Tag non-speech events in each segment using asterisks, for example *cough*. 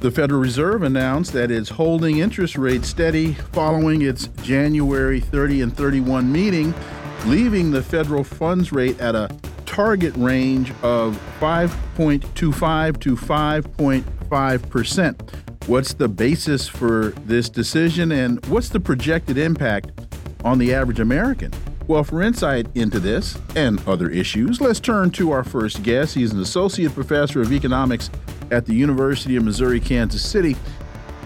The Federal Reserve announced that it's holding interest rates steady following its January 30 and 31 meeting, leaving the federal funds rate at a target range of 5.25 to 5.5 percent. What's the basis for this decision, and what's the projected impact on the average American? Well, for insight into this and other issues, let's turn to our first guest. He's an associate professor of economics at the University of Missouri Kansas City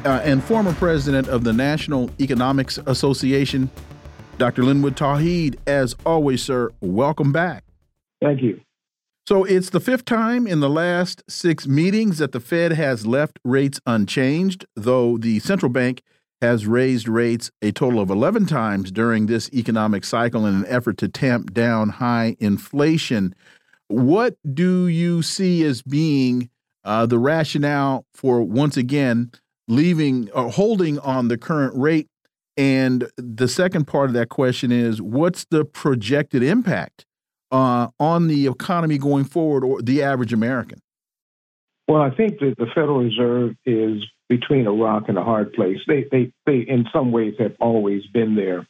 uh, and former president of the National Economics Association, Dr. Linwood Tauheed. As always, sir, welcome back. Thank you. So it's the fifth time in the last six meetings that the Fed has left rates unchanged, though the central bank has raised rates a total of 11 times during this economic cycle in an effort to tamp down high inflation. What do you see as being uh, the rationale for once again leaving or holding on the current rate. And the second part of that question is what's the projected impact uh, on the economy going forward or the average American? Well, I think that the Federal Reserve is between a rock and a hard place. They, they, they in some ways, have always been there.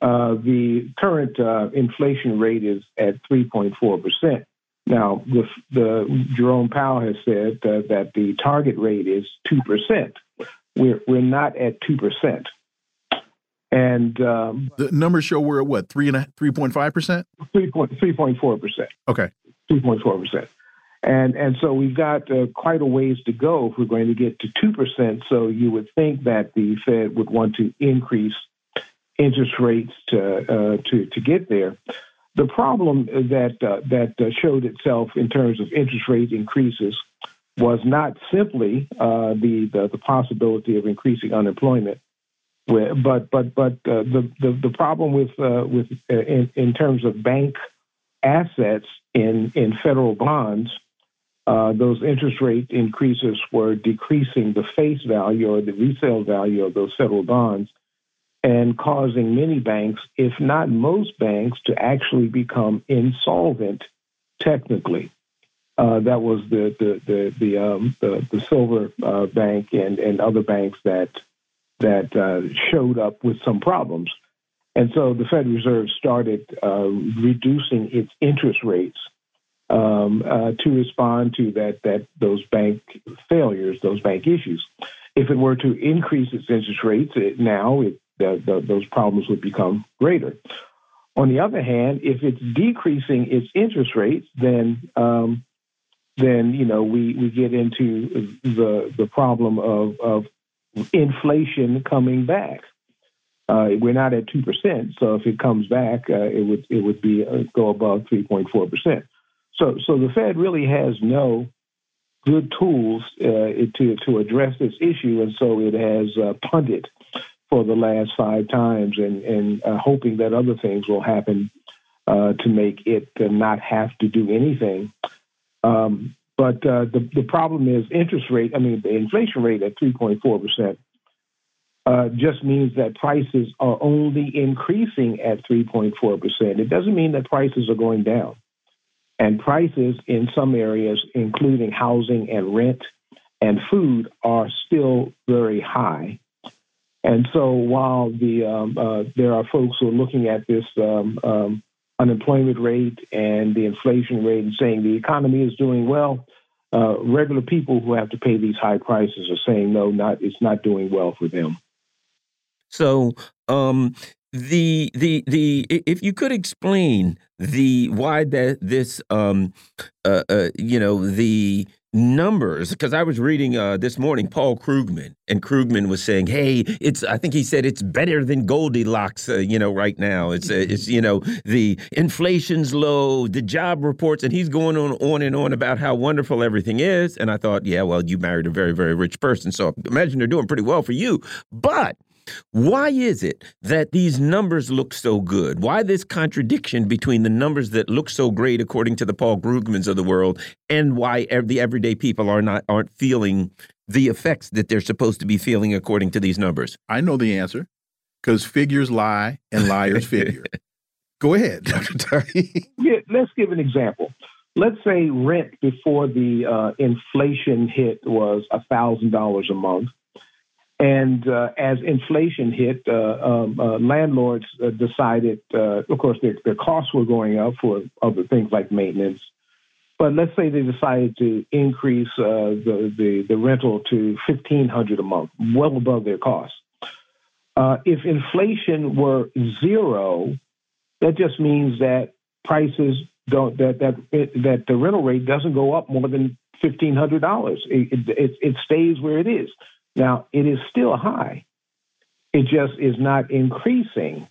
Uh, the current uh, inflation rate is at 3.4 percent. Now, the, the Jerome Powell has said uh, that the target rate is two percent. We're we're not at two percent, and um, the numbers show we're at what three and three point five percent, three point three point four percent. Okay, three point four percent, and and so we've got uh, quite a ways to go if we're going to get to two percent. So you would think that the Fed would want to increase interest rates to uh, to to get there. The problem that uh, that uh, showed itself in terms of interest rate increases was not simply uh, the, the, the possibility of increasing unemployment, but but but uh, the, the, the problem with with in, in terms of bank assets in in federal bonds, those interest rate increases were decreasing the face value or the resale value of those federal bonds and causing many banks, if not most banks, to actually become insolvent technically. Uh, that was the the the the, um, the, the Silver uh, Bank and, and other banks that that uh, showed up with some problems, and so the Federal Reserve started uh, reducing its interest rates um, uh, to respond to that that those bank failures, those bank issues. If it were to increase its interest rates it, now, it the, the, those problems would become greater. On the other hand, if it's decreasing its interest rates, then um, then you know we, we get into the the problem of, of inflation coming back. Uh, we're not at two percent, so if it comes back, uh, it would it would be uh, go above three point four percent. So so the Fed really has no good tools uh, to to address this issue, and so it has uh, punted for the last five times, and and uh, hoping that other things will happen uh, to make it uh, not have to do anything. Um, but uh, the the problem is interest rate. I mean, the inflation rate at three point four percent. Just means that prices are only increasing at 3.4%. It doesn't mean that prices are going down. And prices in some areas, including housing and rent and food, are still very high. And so while the um, uh, there are folks who are looking at this um, um, unemployment rate and the inflation rate and saying the economy is doing well, uh, regular people who have to pay these high prices are saying no, not it's not doing well for them. So um, the the the if you could explain the why that this um, uh, uh, you know the numbers because I was reading uh, this morning Paul Krugman, and Krugman was saying, "Hey, it's I think he said it's better than Goldilocks, uh, you know, right now. It's uh, it's you know the inflation's low, the job reports, and he's going on on and on about how wonderful everything is. And I thought, yeah, well, you married a very very rich person, so imagine they're doing pretty well for you, but. Why is it that these numbers look so good? Why this contradiction between the numbers that look so great, according to the Paul Krugmans of the world, and why the everyday people are not aren't feeling the effects that they're supposed to be feeling according to these numbers? I know the answer because figures lie and liars figure. *laughs* Go ahead, Dr. Tari. *laughs* Yeah, let's give an example. Let's say rent before the uh, inflation hit was $1,000 a month and uh, as inflation hit, uh, um, uh, landlords uh, decided, uh, of course, their, their, costs were going up for other things like maintenance. But let's say they decided to increase uh, the, the, the rental to fifteen hundred a month, well above their costs. if inflation were zero, that just means that prices don't that that that the rental rate doesn't go up more than fifteen hundred dollars. It, it, it stays where it is. Now, it is still high, it just is not increasing.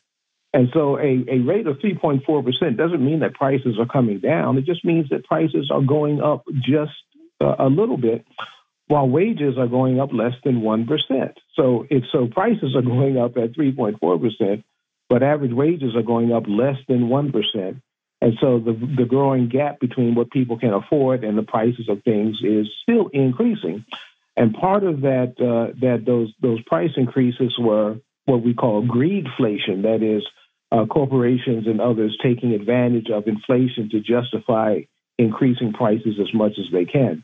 And so a, a rate of 3.4% doesn't mean that prices are coming down. It just means that prices are going up just uh, a little bit while wages are going up less than 1%. So if so prices are going up at 3.4%, but average wages are going up less than 1%. And so the, the growing gap between what people can afford and the prices of things is still increasing. And part of that uh, that those those price increases were what we call greedflation. That is, uh, corporations and others taking advantage of inflation to justify increasing prices as much as they can.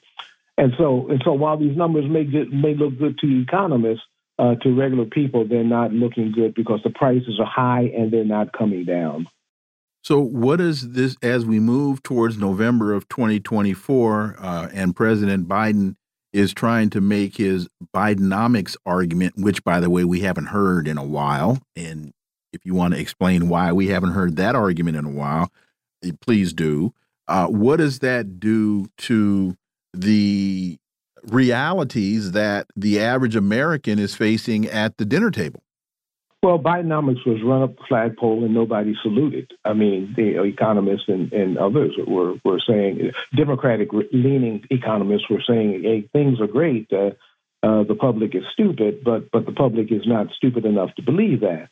And so, and so, while these numbers may may look good to economists, uh, to regular people, they're not looking good because the prices are high and they're not coming down. So, what is this as we move towards November of 2024 uh, and President Biden is trying to make his Bidenomics argument, which, by the way, we haven't heard in a while. And if you want to explain why we haven't heard that argument in a while, eh, please do. Uh, what does that do to the realities that the average American is facing at the dinner table? Well, Bidenomics was run up the flagpole and nobody saluted. I mean, the economists and, and others were, were saying, Democratic leaning economists were saying, hey, things are great. Uh, uh, the public is stupid, but, but the public is not stupid enough to believe that.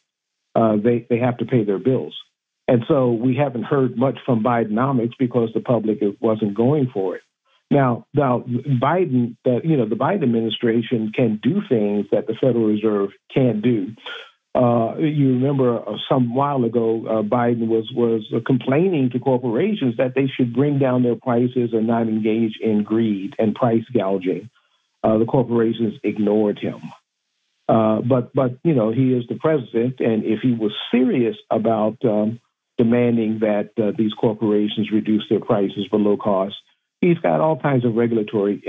Uh, they, they have to pay their bills. And so we haven't heard much from Bidenomics because the public wasn't going for it. Now, now Biden, that you know, the Biden administration can do things that the Federal Reserve can't do. Uh, you remember uh, some while ago, uh, Biden was was uh, complaining to corporations that they should bring down their prices and not engage in greed and price gouging. Uh, the corporations ignored him. Uh, but but you know he is the president, and if he was serious about um, demanding that these corporations reduce their prices below cost, he's got all kinds of regulatory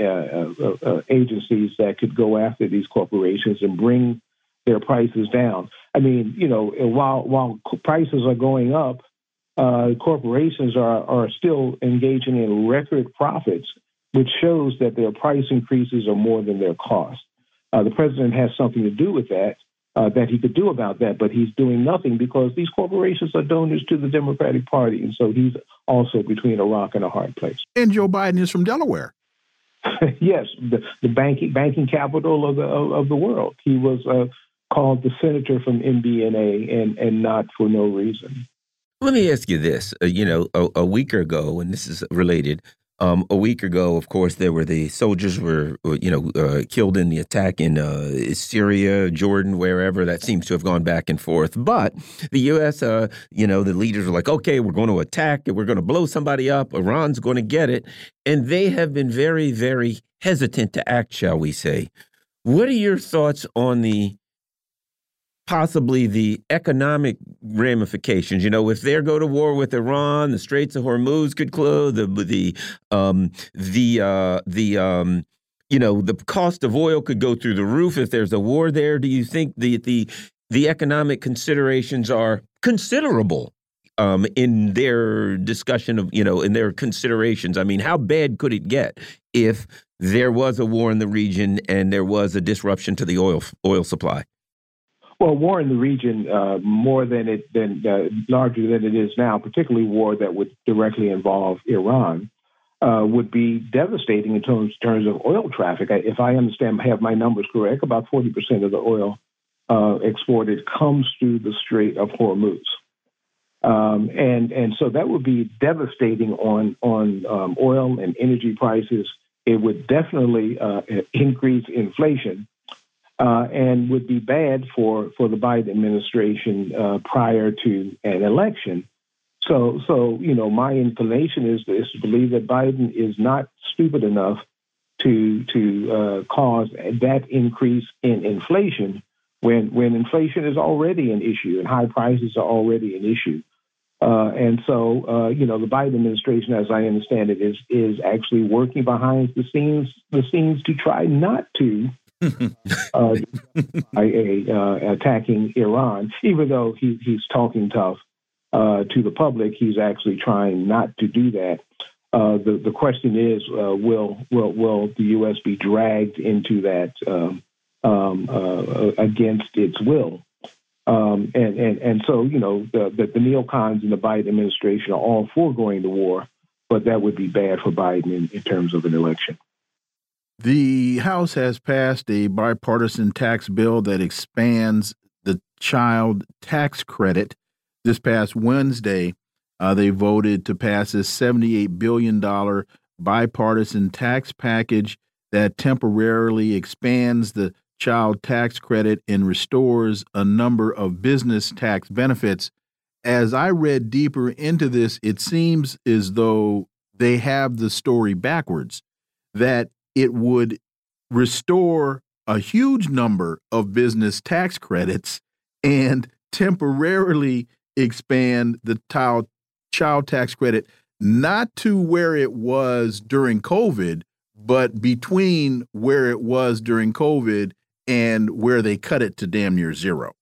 agencies that could go after these corporations and bring their prices down. I mean, you know, while while prices are going up, uh, corporations are are still engaging in record profits, which shows that their price increases are more than their cost. Uh, the president has something to do with that. Uh, that he could do about that, but he's doing nothing because these corporations are donors to the Democratic Party, and so he's also between a rock and a hard place. And Joe Biden is from Delaware. *laughs* yes, the, the banking banking capital of the of, of the world. He was uh, called the senator from MBNA and, and not for no reason. Let me ask you this. Uh, you know, a, a, week ago, and this is related. Um, a week ago, of course, there were the soldiers were, uh, you know, uh, killed in the attack in uh, Syria, Jordan, wherever. That seems to have gone back and forth. But the U.S., uh, you know, the leaders are like, okay, we're going to attack. We're going to blow somebody up. Iran's going to get it. And they have been very, very hesitant to act, shall we say. What are your thoughts on the possibly the economic ramifications. You know, if they go to war with Iran, the Straits of Hormuz could close. The the um, the uh, the um, you know the cost of oil could go through the roof if there's a war there. Do you think the the the economic considerations are considerable um, in their discussion of you know in their considerations? I mean, how bad could it get if there was a war in the region and there was a disruption to the oil oil supply? Well, war in the region uh, more than it than uh, larger than it is now, particularly war that would directly involve Iran, uh, would be devastating in terms, terms of oil traffic. If I understand, have my numbers correct, about forty percent of the oil uh, exported comes through the Strait of Hormuz. Um, and and so that would be devastating on on um, oil and energy prices. It would definitely uh, increase inflation, uh, and would be bad for for the Biden administration uh, prior to an election. So so you know my inclination is, is to believe that Biden is not stupid enough to to uh, cause that increase in inflation when when inflation is already an issue and high prices are already an issue. Uh, and so, uh, you know, the Biden administration, as I understand it, is is actually working behind the scenes the scenes to try not to uh, a, uh, attacking Iran, even though he, he's talking tough uh, to the public. He's actually trying not to do that. Uh, the the question is, will will will the U.S. be dragged into that um, um, against its will? Um, and, and, and so, you know, the, the, the neocons in the Biden administration are all for going to war, but that would be bad for Biden in, in terms of an election. The House has passed a bipartisan tax bill that expands the child tax credit. This past Wednesday, uh, they voted to pass a $78 billion bipartisan tax package that temporarily expands the child tax credit and restores a number of business tax benefits. As I read deeper into this, it seems as though they have the story backwards that it would restore a huge number of business tax credits and temporarily expand the child child tax credit not to where it was during COVID, but between where it was during COVID and where they cut it to damn near zero?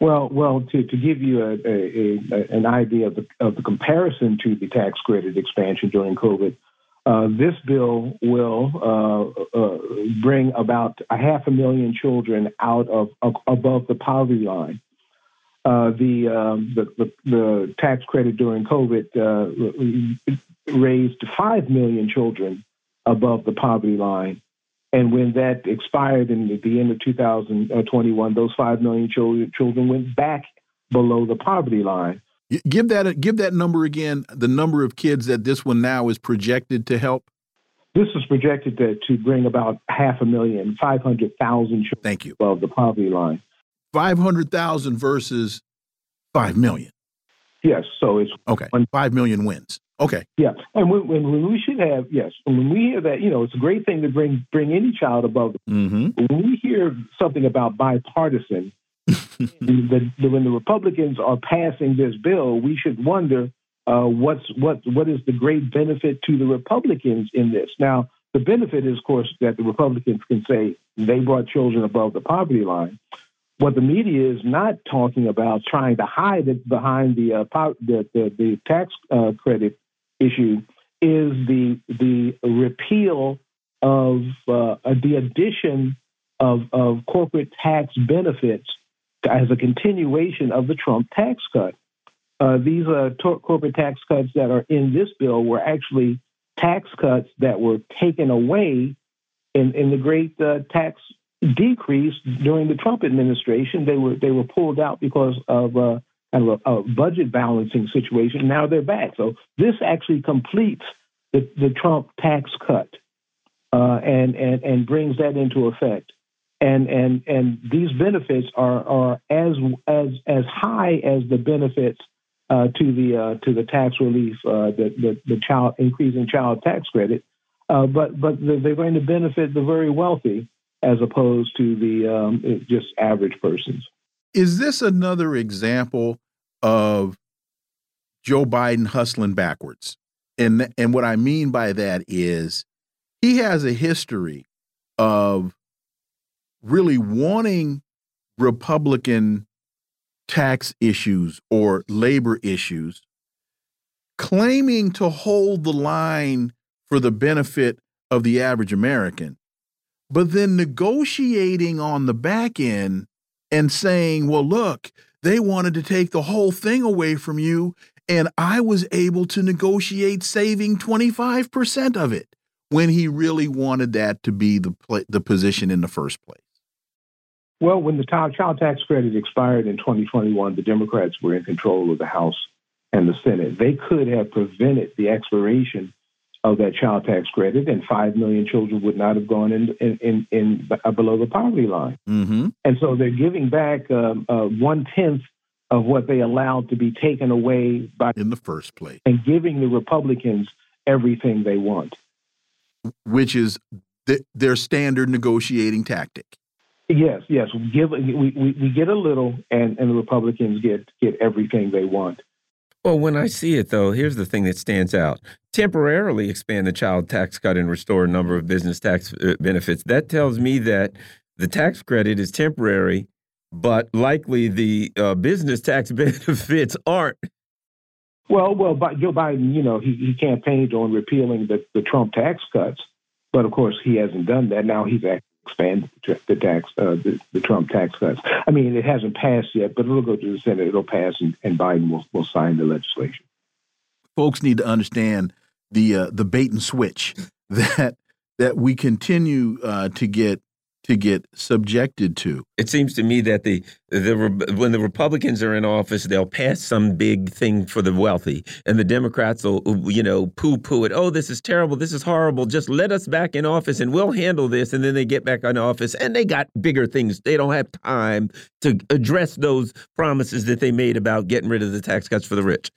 Well, well, to, to give you a, a, a, an idea of the, of the comparison to the tax credit expansion during COVID, uh, this bill will uh, uh, bring about a half a million children out of, above the poverty line. Uh, the, um, the, the, the tax credit during COVID uh, raised five million children above the poverty line. And when that expired in the end of 2021, those 5 million children went back below the poverty line. Give that give that number again. The number of kids that this one now is projected to help. This is projected to, to bring about half a million, 500,000 children Thank you. above the poverty line. 500,000 versus 5 million. Yes, so it's okay. 5 million wins. Okay. Yeah, and when, when, when, we should have yes, when we hear that, you know, it's a great thing to bring bring any child above. Mm -hmm. When we hear something about bipartisan, the, the, when the Republicans are passing this bill, we should wonder uh, what's what what is the great benefit to the Republicans in this. Now, the benefit is, of course, that the Republicans can say they brought children above the poverty line. What the media is not talking about, trying to hide it behind the uh, the, the, the tax uh, credit issue is the the repeal of uh, the addition of, of corporate tax benefits as a continuation of the Trump tax cut. Uh, these uh, corporate tax cuts that are in this bill were actually tax cuts that were taken away in, in the great uh, tax decrease during the Trump administration. They were they were pulled out because of uh, kind of a, a budget balancing situation. Now they're back. So this actually completes the, the Trump tax cut uh, and, and, and brings that into effect. And, and, and these benefits are, are as, as, as high as the benefits uh, to the uh, to the tax relief, uh, the, the, the child increasing child tax credit, uh, but but they're going to benefit the very wealthy as opposed to the um, just average persons. Is this another example of Joe Biden hustling backwards? And and what I mean by that is he has a history of really wanting Republican tax issues or labor issues, claiming to hold the line for the benefit of the average American. But then negotiating on the back end and saying, well, look, they wanted to take the whole thing away from you. And I was able to negotiate saving 25% of it when he really wanted that to be the, the position in the first place. Well, when the child tax credit expired in 2021, the Democrats were in control of the House and the Senate. They could have prevented the expiration of that child tax credit, and five million children would not have gone in in, in, in uh, below the poverty line. Mm-hmm. And so they're giving back um, uh, one tenth of what they allowed to be taken away by in the first place, and giving the Republicans everything they want, which is th their standard negotiating tactic. Yes, yes. We give we, we, we get a little, and, and the Republicans get get everything they want. Well, when I see it, though, here's the thing that stands out. Temporarily expand the child tax cut and restore a number of business tax uh, benefits. That tells me that the tax credit is temporary, but likely the uh, business tax *laughs* benefits aren't. Well, well, Joe Biden, you know, he, he campaigned on repealing the, the Trump tax cuts, but of course he hasn't done that. Now he's expand the tax, uh, the, the, Trump tax cuts. I mean, it hasn't passed yet, but it'll go to the Senate. It'll pass, and, and Biden will, will sign the legislation. Folks need to understand the uh, the bait and switch *laughs* that that we continue uh, to get to get subjected to. It seems to me that the the when the Republicans are in office, they'll pass some big thing for the wealthy, and the Democrats will you know poo poo it. Oh, this is terrible. This is horrible. Just let us back in office, and we'll handle this. And then they get back in office, and they got bigger things. They don't have time to address those promises that they made about getting rid of the tax cuts for the rich.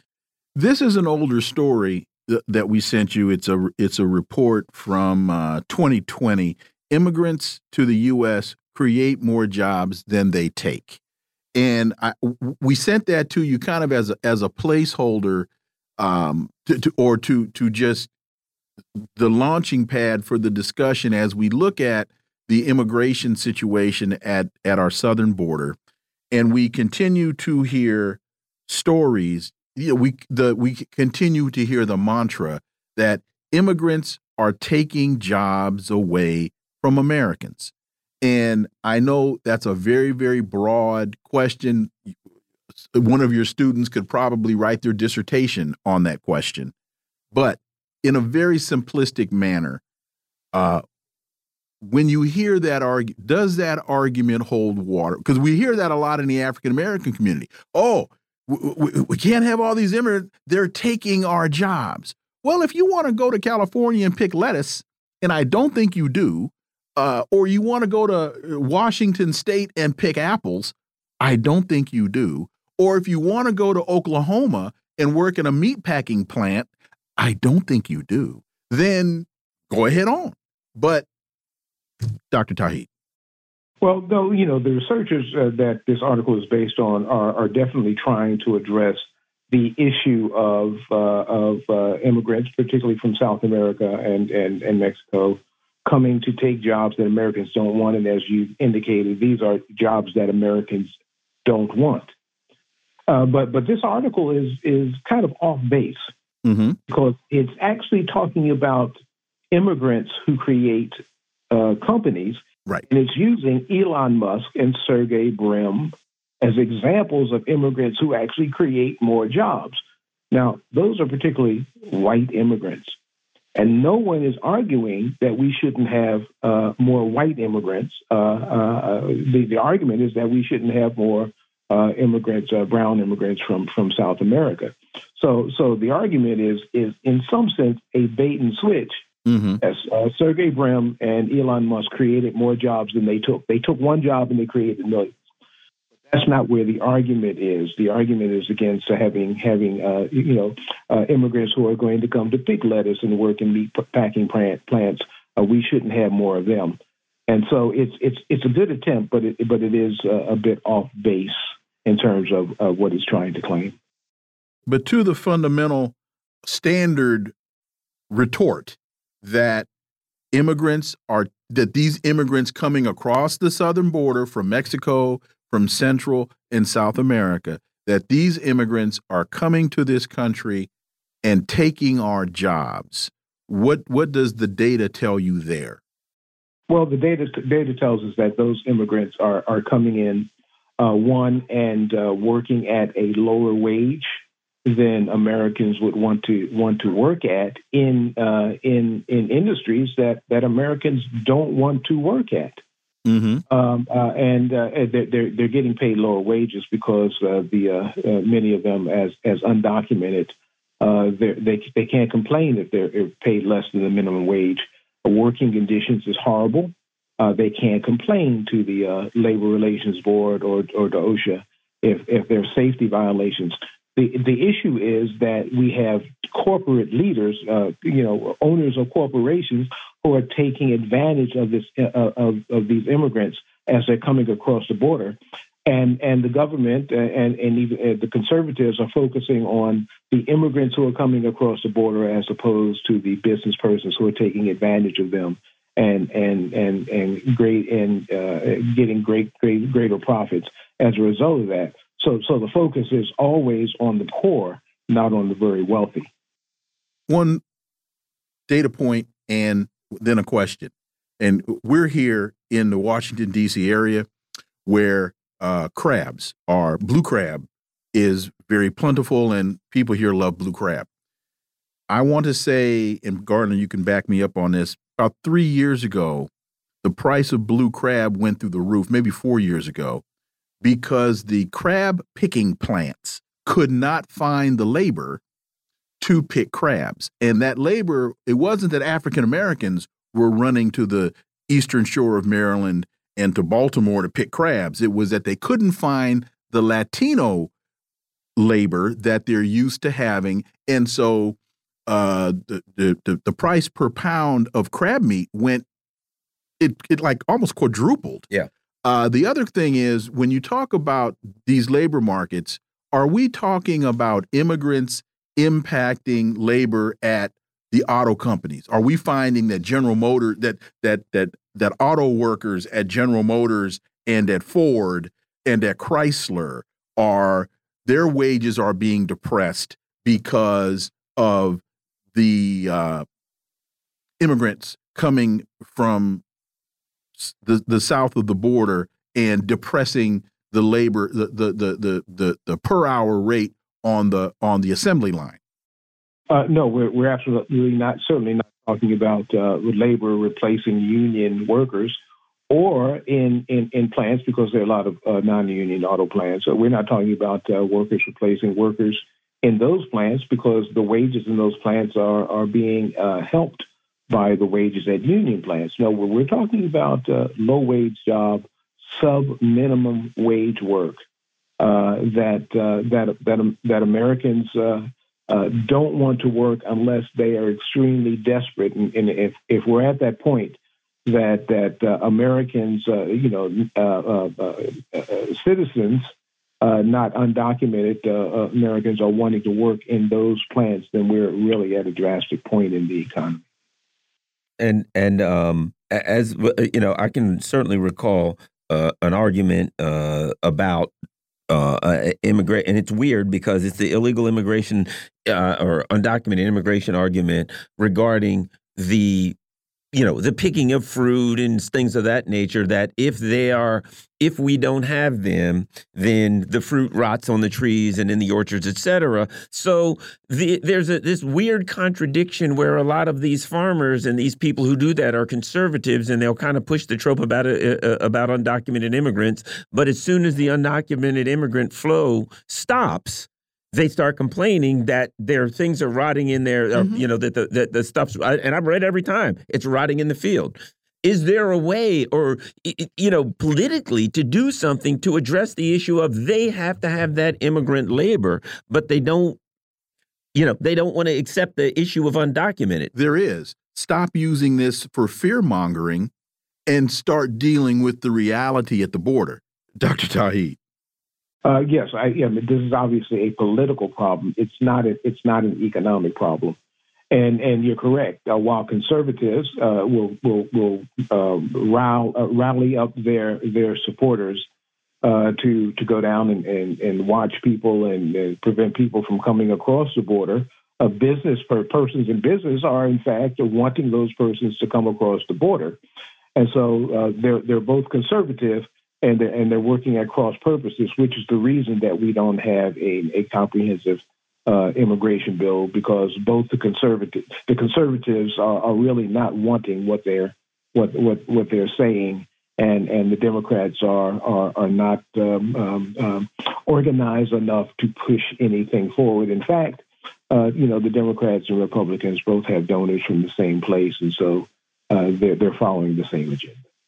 This is an older story that we sent you. It's a it's a report from uh, 2020 immigrants to the U.S. create more jobs than they take. And I, we sent that to you kind of as a, as a placeholder, um, to, to, or to to just the launching pad for the discussion as we look at the immigration situation at at our southern border, and we continue to hear stories. You know, we the we continue to hear the mantra that immigrants are taking jobs away from Americans? And I know that's a very, very broad question. One of your students could probably write their dissertation on that question. But in a very simplistic manner, uh, when you hear that argument, does that argument hold water? Because we hear that a lot in the African American community. Oh, we, we, can't have all these immigrants. They're taking our jobs. Well, if you want to go to California and pick lettuce, and I don't think you do, uh, or you want to go to Washington State and pick apples, I don't think you do. Or if you want to go to Oklahoma and work in a meat packing plant, I don't think you do. Then go ahead on. But Dr. Tauheed. Well, though, you know, the researchers uh, that this article is based on are, are definitely trying to address the issue of uh, of uh, immigrants, particularly from South America and, and, and Mexico, coming to take jobs that Americans don't want. And as you indicated, these are jobs that Americans don't want. Uh, but but this article is is kind of off base mm-hmm. because it's actually talking about immigrants who create uh, companies, right? And it's using Elon Musk and Sergey Brin as examples of immigrants who actually create more jobs. Now, those are particularly white immigrants. And no one is arguing that we shouldn't have uh, more white immigrants. Uh, uh, the, the argument is that we shouldn't have more uh, immigrants, uh, brown immigrants from, from South America. So, so the argument is, is in some sense, a bait and switch. Mm-hmm. As uh, Sergey Brin and Elon Musk created more jobs than they took. They took one job and they created millions that's not where the argument is. The argument is against having having uh, you know uh, immigrants who are going to come to pick lettuce and work in meat packing plant, plants. Uh, we shouldn't have more of them. And so it's it's it's a good attempt, but it but it is a bit off base in terms of what it's trying to claim. But to the fundamental standard retort that immigrants are that these immigrants coming across the southern border from Mexico, from Central and South America that these immigrants are coming to this country and taking our jobs. What what does the data tell you there? Well, the data data tells us that those immigrants are are coming in uh, one and uh, working at a lower wage than Americans would want to want to work at in uh, in in industries that that Americans don't want to work at. Mm-hmm. Um, uh, and uh, they're, they're, they're getting paid lower wages because uh, the uh, uh, many of them as as undocumented they they can't complain if they're paid less than the minimum wage. Working conditions is horrible. they can't complain to the Labor Relations Board or or to OSHA if if there are safety violations. The, the issue is that we have corporate leaders, uh, you know, owners of corporations who are taking advantage of this uh, of, of these immigrants as they're coming across the border. And, and the government uh, and, and even uh, the conservatives are focusing on the immigrants who are coming across the border as opposed to the business persons who are taking advantage of them and and and and great and uh, getting great great greater profits as a result of that. So, so the focus is always on the poor, not on the very wealthy. One data point and then a question. And we're here in the Washington, D.C. area where uh, crabs are, blue crab is very plentiful, and people here love blue crab. I want to say, and Garland, you can back me up on this, about three years ago, the price of blue crab went through the roof, maybe four years ago because the crab picking plants could not find the labor to pick crabs. And that labor, it wasn't that African Americans were running to the eastern shore of Maryland and to Baltimore to pick crabs. It was that they couldn't find the Latino labor that they're used to having. And so uh, the, the, the price per pound of crab meat went, it, it like almost quadrupled. Yeah. Uh, the other thing is when you talk about these labor markets, are we talking about immigrants impacting labor at the auto companies? Are we finding that General Motor that that that that auto workers at General Motors and at Ford and at Chrysler are their wages are being depressed because of the uh, immigrants coming from the the south of the border and depressing the labor the the the the the, the per hour rate on the on the assembly line. Uh, no, we're we're absolutely not certainly not talking about uh, labor replacing union workers or in, in, in plants because there are a lot of uh, non-union auto plants. So we're not talking about uh, workers replacing workers in those plants because the wages in those plants are are being uh, helped by the wages at union plants. No, we're talking about uh, low wage job, sub minimum wage work that uh, that that that Americans uh, uh, don't want to work unless they are extremely desperate. And, and if if we're at that point that that uh, Americans, you know, citizens. not undocumented Americans are wanting to work in those plants, then we're really at a drastic point in the economy and and um, as you know, I can certainly recall uh, an argument uh, about uh, immigrant, and it's weird because it's the illegal immigration uh, or undocumented immigration argument regarding the you know the picking of fruit and things of that nature that if they are if we don't have them then the fruit rots on the trees and in the orchards etc so the, there's a, this weird contradiction where a lot of these farmers and these people who do that are conservatives and they'll kind of push the trope about uh, uh about undocumented immigrants but as soon as the undocumented immigrant flow stops they start complaining that their things are rotting in there. Mm -hmm. You know that the that the stuff's and I've read every time it's rotting in the field. Is there a way, or you know, politically, to do something to address the issue of they have to have that immigrant labor, but they don't, you know, they don't want to accept the issue of undocumented? There is. Stop using this for fear mongering, and start dealing with the reality at the border, Dr. Tauheed. Uh, yes, I, yeah, this is obviously a political problem. It's not. A, it's not an economic problem. And and you're correct. Uh, while conservatives uh, will will will um, rally, uh, rally up their their supporters uh, to to go down and, and, and watch people and, and, prevent people from coming across the border, business per persons in business are in fact wanting those persons to come across the border, and so uh, they're they're both conservative and they're, and they're working at cross purposes, which is the reason that we don't have a, a comprehensive uh, immigration bill because both the conservative the conservatives are, are really not wanting what they're what what what they're saying and and the Democrats are are are not um, um, um, organized enough to push anything forward. In fact, uh, you know the Democrats and Republicans both have donors from the same place, and so uh, they're they're following the same agenda.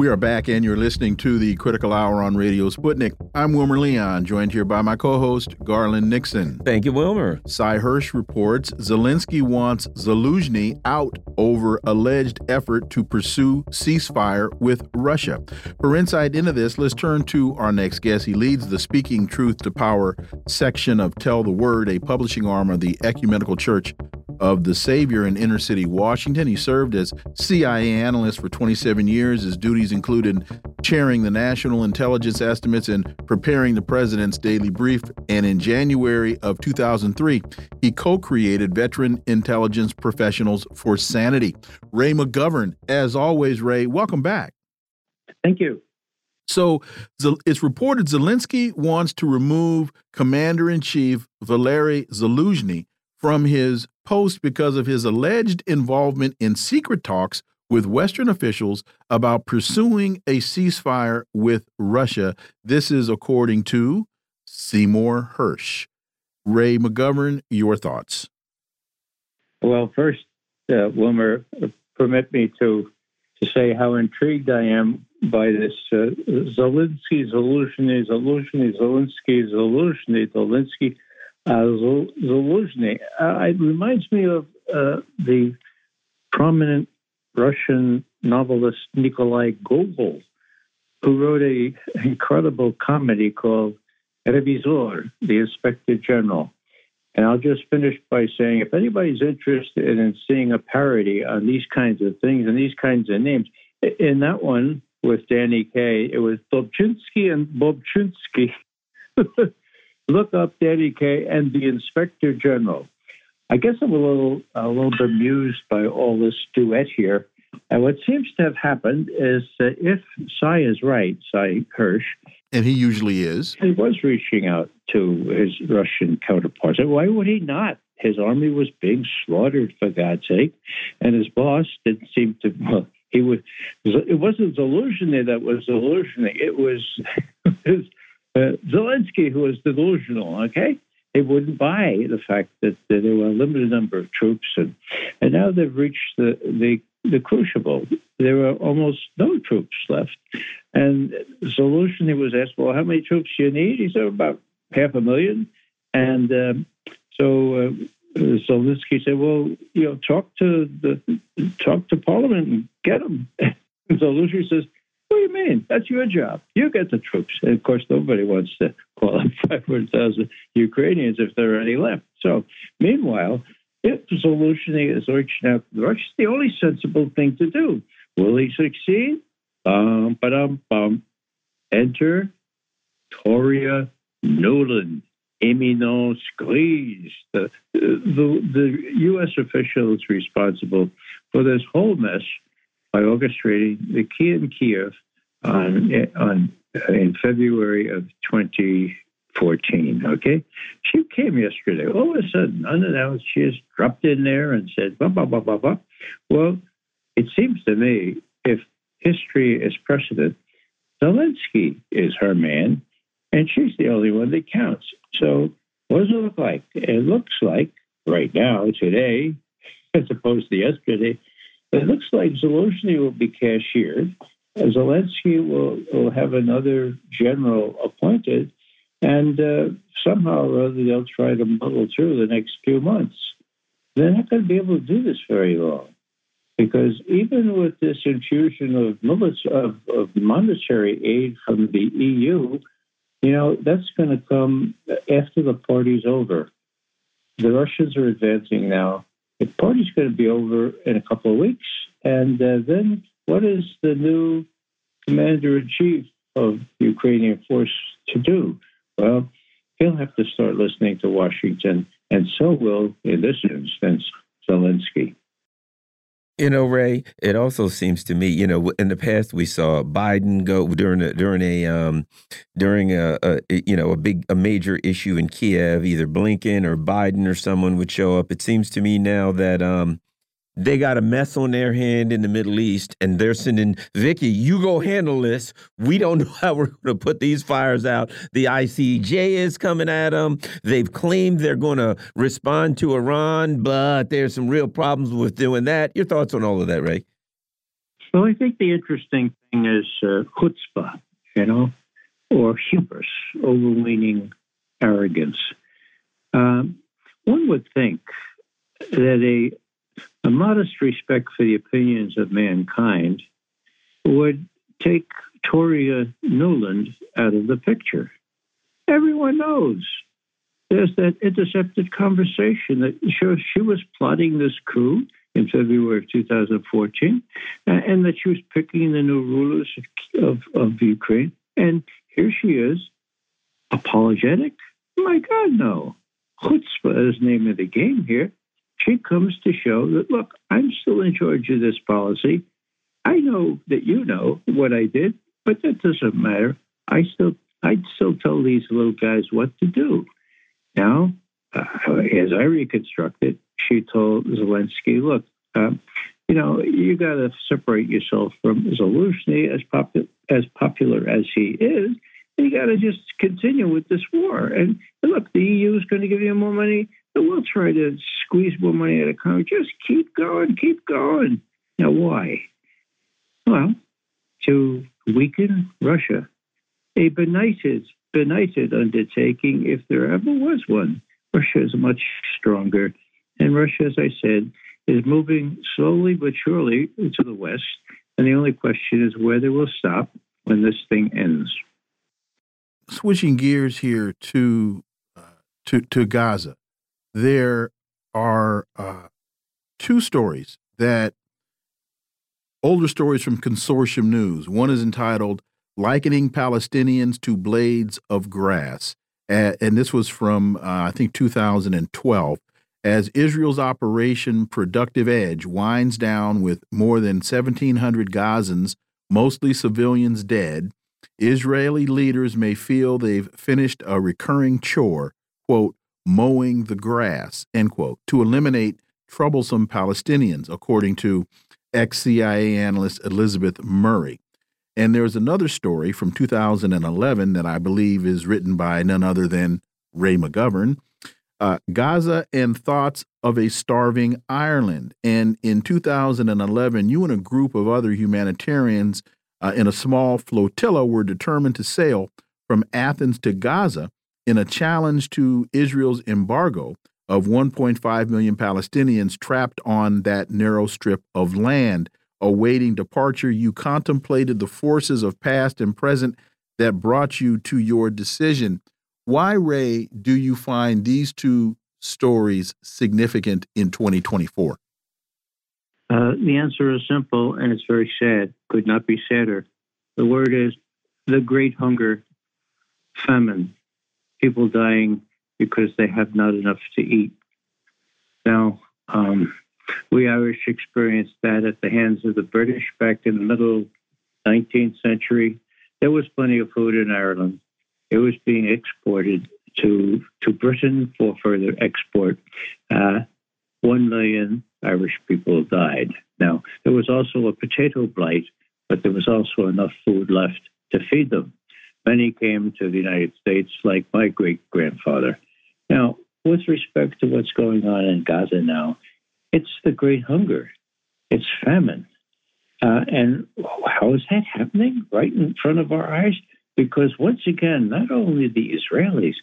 We are back, and you're listening to the Critical Hour on Radio Sputnik. I'm Wilmer Leon, joined here by my co host, Garland Nixon. Thank you, Wilmer. Sy Hersh reports Zelensky wants Zaluzhny out over alleged effort to pursue ceasefire with Russia. For insight into this, let's turn to our next guest. He leads the Speaking Truth to Power section of Tell the Word, a publishing arm of the Ecumenical Church of the Savior in inner city Washington. He served as CIA analyst for 27 years. His duties included chairing the national intelligence estimates and preparing the president's daily brief. And in January of 2003, he co created Veteran Intelligence Professionals for Sanity. Ray McGovern, as always, Ray, welcome back. Thank you. So it's reported Zelensky wants to remove Commander in Chief Valery Zaluzhny from his post because of his alleged involvement in secret talks with Western officials about pursuing a ceasefire with Russia. This is according to Seymour Hersh. Ray McGovern, your thoughts. Well, first, uh, Wilmer, permit me to to say how intrigued I am by this uh, Zelensky, Zelensky, Zelensky, Zelensky, Zelensky, Zelensky uh, Zaluzhny. Uh, it reminds me of uh, the prominent Russian novelist Nikolai Gogol, who wrote an incredible comedy called Revizor, the Inspector General. And I'll just finish by saying if anybody's interested in seeing a parody on these kinds of things and these kinds of names, in that one with Danny Kaye, it was Dobchinsky and Bobchinsky. *laughs* look up Danny Kaye and the Inspector General. I guess I'm a little a little bemused by all this duet here. And what seems to have happened is that if Sy is right, Sy Hersh, and he usually is, he was reaching out to his Russian counterparts. Why would he not? His army was being slaughtered, for God's sake, and his boss didn't seem to. Well, he was. It wasn't Zelensky that was Zelensky. It was *laughs* his uh, Zelensky, who was delusional, okay? They wouldn't buy the fact that, that there were a limited number of troops, and and now they've reached the the, the crucible. There are almost no troops left, and Zelensky was asked, "Well, how many troops do you need?" He said, "About half a million. and um, so. Uh, Zelensky said, "Well, you know, talk to the talk to Parliament and get them." *laughs* Zelensky says, what do you mean? That's your job. You get the troops. And of course, nobody wants to call up *laughs* 500,000 Ukrainians if there are any left. So, meanwhile, if the solution is reaching out to the Russians, the only sensible thing to do. Will he succeed? Bum, ba-dum, bum. Enter Toria Nuland, éminence grise, the, the, the U.S. officials responsible for this whole mess by orchestrating the key in Kiev on, on in February of 2014. Okay, she came yesterday. All of a sudden, unannounced, she just dropped in there and said, blah, blah, blah, blah, blah. Well, it seems to me if history is precedent, Zelensky is her man, and she's the only one that counts. So, what does it look like? It looks like right now, today, *laughs* as opposed to yesterday, it looks like Zelensky will be cashiered, Zelensky will, will have another general appointed, and uh, somehow or other they'll try to muddle through the next few months. They're not going to be able to do this very long. Because even with this infusion of, of, of monetary aid from the EU, you know, that's going to come after the party's over. The Russians are advancing now. The party's going to be over in a couple of weeks. And uh, then what is the new commander in chief of the Ukrainian force to do? Well, he'll have to start listening to Washington, and so will, in this instance, Zelensky. You know, Ray. It also seems to me, you know, in the past we saw Biden go during a during a um, during a, a, you know a big a major issue in Kiev. Either Blinken or Biden or someone would show up. It seems to me now that um, they got a mess on their hand in the Middle East, and they're sending Vicky, you go handle this. We don't know how we're going to put these fires out. The ICJ is coming at them. They've claimed they're going to respond to Iran, but there's some real problems with doing that. Your thoughts on all of that, Ray? Well, I think the interesting thing is uh, chutzpah, you know, or hubris, overweening arrogance. Um, one would think that a a modest respect for the opinions of mankind would take Toria Nuland out of the picture. Everyone knows there's that intercepted conversation that shows she was plotting this coup in February of 2014, and that she was picking the new rulers of, of, of Ukraine. And here she is, apologetic? My God, no. Chutzpah is name of the game here. She comes to show that, look, I'm still in charge of this policy. I know that you know what I did, but that doesn't matter. I still, I still tell these little guys what to do. Now, uh, as I reconstruct it, she told Zelensky, look, um, you know, you got to separate yourself from Zelensky, as, popu- as popular as he is. You got to just continue with this war. And look, the EU is going to give you more money we'll try to squeeze more money out of Congress. Just keep going, keep going. Now, why? Well, to weaken Russia, a benighted, benighted undertaking, if there ever was one. Russia is much stronger. And Russia, as I said, is moving slowly but surely to the west. And the only question is where they will stop when this thing ends. Switching gears here to uh, to to Gaza, there are uh, two stories that older stories from Consortium News. One is entitled Likening Palestinians to Blades of Grass. And this was from, uh, I think, 2012. As Israel's Operation Protective Edge winds down with more than 1,700 Gazans, mostly civilians, dead, Israeli leaders may feel they've finished a recurring chore, quote, mowing the grass, end quote, to eliminate troublesome Palestinians, according to ex CIA analyst Elizabeth Murray. And there's another story from 2011 that I believe is written by none other than Ray McGovern uh, Gaza and Thoughts of a Starving Ireland. And in 2011, you and a group of other humanitarians uh, in a small flotilla were determined to sail from Athens to Gaza in a challenge to Israel's embargo of 1.5 million Palestinians trapped on that narrow strip of land awaiting departure, you contemplated the forces of past and present that brought you to your decision. Why, Ray, do you find these two stories significant in 2024? Uh, the answer is simple and it's very sad. Could not be sadder. The word is the great hunger, famine, people dying because they have not enough to eat. Now, um, we Irish experienced that at the hands of the British back in the middle 19th century. There was plenty of food in Ireland. It was being exported to to Britain for further export. Uh, One million Irish people died. Now, there was also a potato blight, but there was also enough food left to feed them. Many came to the United States, like my great grandfather. Now, with respect to what's going on in Gaza now, it's the great hunger, it's famine. Uh, and how is that happening right in front of our eyes? Because once again, not only the Israelis,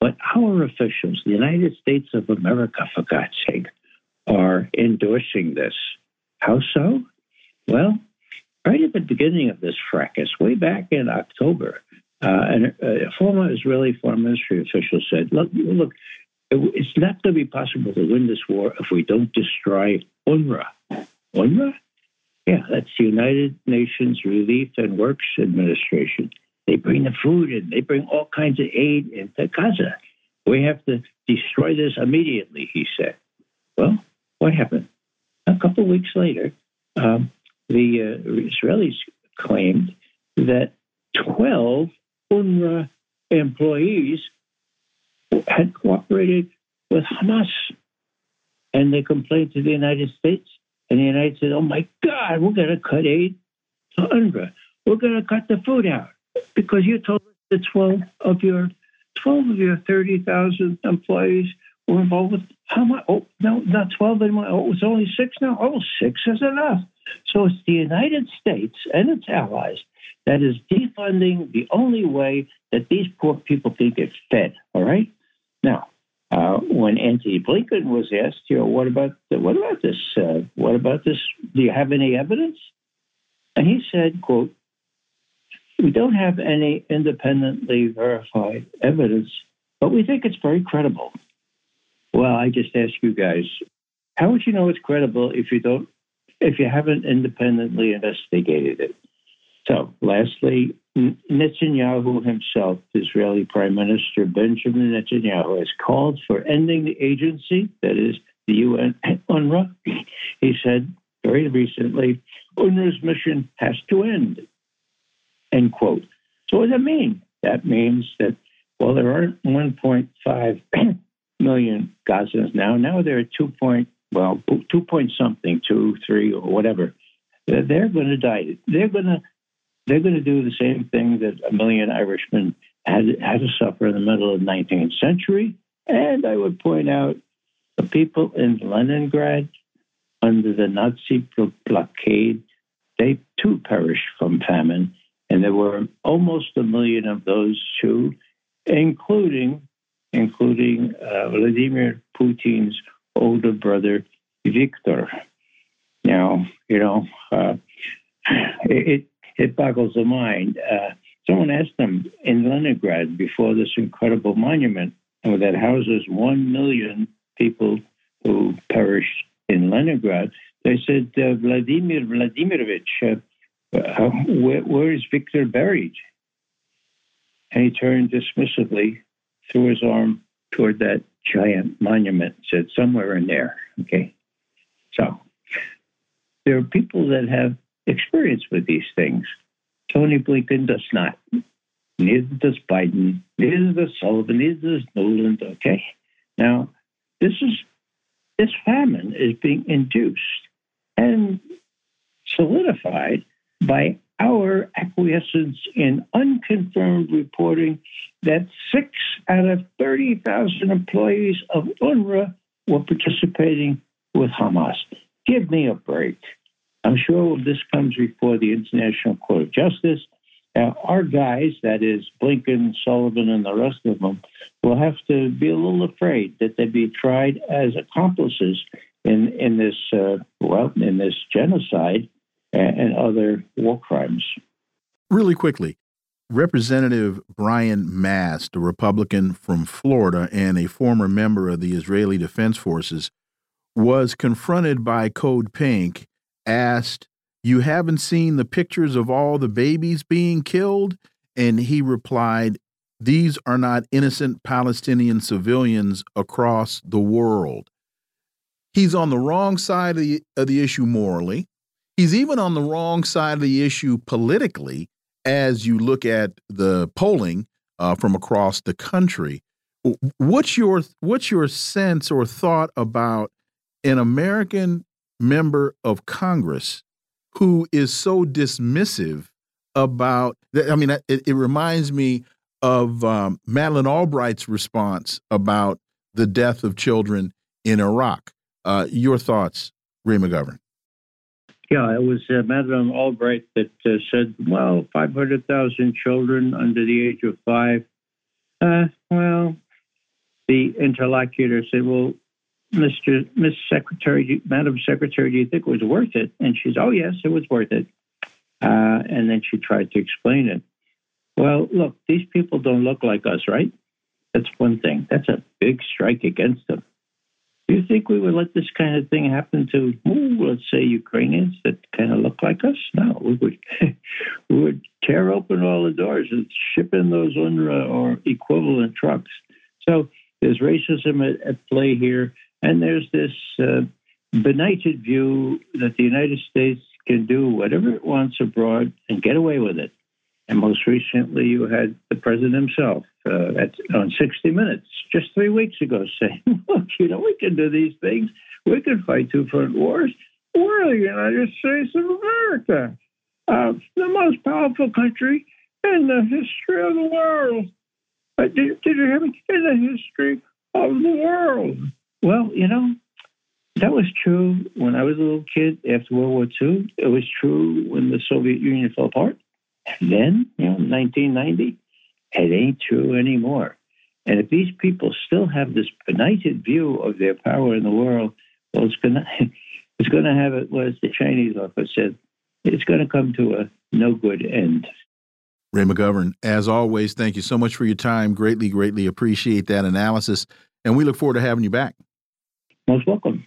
but our officials, the United States of America, for God's sake, are endorsing this. How so? Well, right at the beginning of this fracas, way back in October, uh, and a former Israeli foreign ministry official said, "Look, look, it's not going to be possible to win this war if we don't destroy UNRWA." UNRWA? Yeah, that's the United Nations Relief and Works Administration. They bring the food in, they bring all kinds of aid into Gaza. We have to destroy this immediately, he said. Well, what happened? A couple of weeks later, um, the uh, Israelis claimed that 12 UNRWA employees had cooperated with Hamas. And they complained to the United States. And the United States said, oh my God, we're going to cut aid to UNRWA. We're going to cut the food out because you told us that 12 of your 12 of your 30,000 employees were involved with Hamas. Oh, no, not 12 anymore. Oh, it was only six now. Oh, six is enough. So it's the United States and its allies that is defunding the only way that these poor people can get fed. All right. Now, uh, when Anthony Blinken was asked, you know, what about the, what about this? Uh, what about this? Do you have any evidence? And he said, "quote We don't have any independently verified evidence, but we think it's very credible." Well, I just ask you guys, how would you know it's credible if you don't, if you haven't independently investigated it? So, lastly, Netanyahu himself, Israeli Prime Minister Benjamin Netanyahu, has called for ending the agency, that is the UN *coughs* UNRWA. He said very recently, UNRWA's mission has to end. End quote. So what does that mean? That means that well, there aren't 1.5 *coughs* million Gazans now. Now there are 2 point well, 2 point something, two, three, or whatever. They're going to die. They're going to they're going to do the same thing that a million Irishmen had, had to suffer in the middle of the 19th century. And I would point out the people in Leningrad under the Nazi blockade, they too perished from famine. And there were almost a million of those too, including including uh, Vladimir Putin's older brother, Victor. Now, you know, uh, it, it boggles the mind. Uh, someone asked them in Leningrad before this incredible monument that houses one million people who perished in Leningrad. They said, uh, Vladimir Vladimirovich, uh, uh, where, where is Victor buried? And he turned dismissively, threw his arm toward that giant monument, said, somewhere in there. Okay. So there are people that have experience with these things. Tony Blinken does not. Neither does Biden. Neither does Sullivan. Neither does Nuland. Okay. Now, this is this famine is being induced and solidified by our acquiescence in unconfirmed reporting that six out of 30,000 employees of UNRWA were participating with Hamas. Give me a break. I'm sure this comes before the International Court of Justice. Uh, our guys, that is Blinken, Sullivan, and the rest of them, will have to be a little afraid that they'd be tried as accomplices in in this uh, well in this genocide and, and other war crimes. Really quickly, Representative Brian Mast, a Republican from Florida and a former member of the Israeli Defense Forces, was confronted by Code Pink asked, You haven't seen the pictures of all the babies being killed? And he replied, These are not innocent Palestinian civilians across the world. He's on the wrong side of the, of the issue morally. He's even on the wrong side of the issue politically as you look at the polling uh, from across the country. What's your what's your sense or thought about an American member of Congress who is so dismissive about I mean, it, it reminds me of um, Madeleine Albright's response about the death of children in Iraq. Uh, your thoughts, Ray McGovern? Yeah, it was uh, Albright that uh, said, well, 500,000 children under the age of five. Uh, well, the interlocutor said, well, Mr. Miss Secretary, Madam Secretary, do you think it was worth it? And she's, oh, yes, it was worth it. Uh, and then she tried to explain it. Well, look, these people don't look like us, right? That's one thing. That's a big strike against them. Do you think we would let this kind of thing happen to, ooh, let's say, Ukrainians that kind of look like us? No, we would, *laughs* we would tear open all the doors and ship in those UNRWA or equivalent trucks. So there's racism at, at play here, and there's this uh, benighted view that the United States can do whatever it wants abroad and get away with it. And most recently, you had the president himself uh, at, on 60 Minutes just three weeks ago *laughs* saying, look, you know, we can do these things. We can fight two front wars. We're the United States of America, uh, the most powerful country in the history of the world. Uh, did, did you hear me? In the history of the world. Well, you know, that was true when I was a little kid after World War II. It was true when the Soviet Union fell apart. And then, you know, 1990, it ain't true anymore. And if these people still have this benighted view of their power in the world, well, it's gonna *laughs* it's gonna have it. What the Chinese office said, it's going to come to a no good end. Ray McGovern, as always, thank you so much for your time. Greatly, greatly appreciate that analysis, and we look forward to having you back. Most welcome.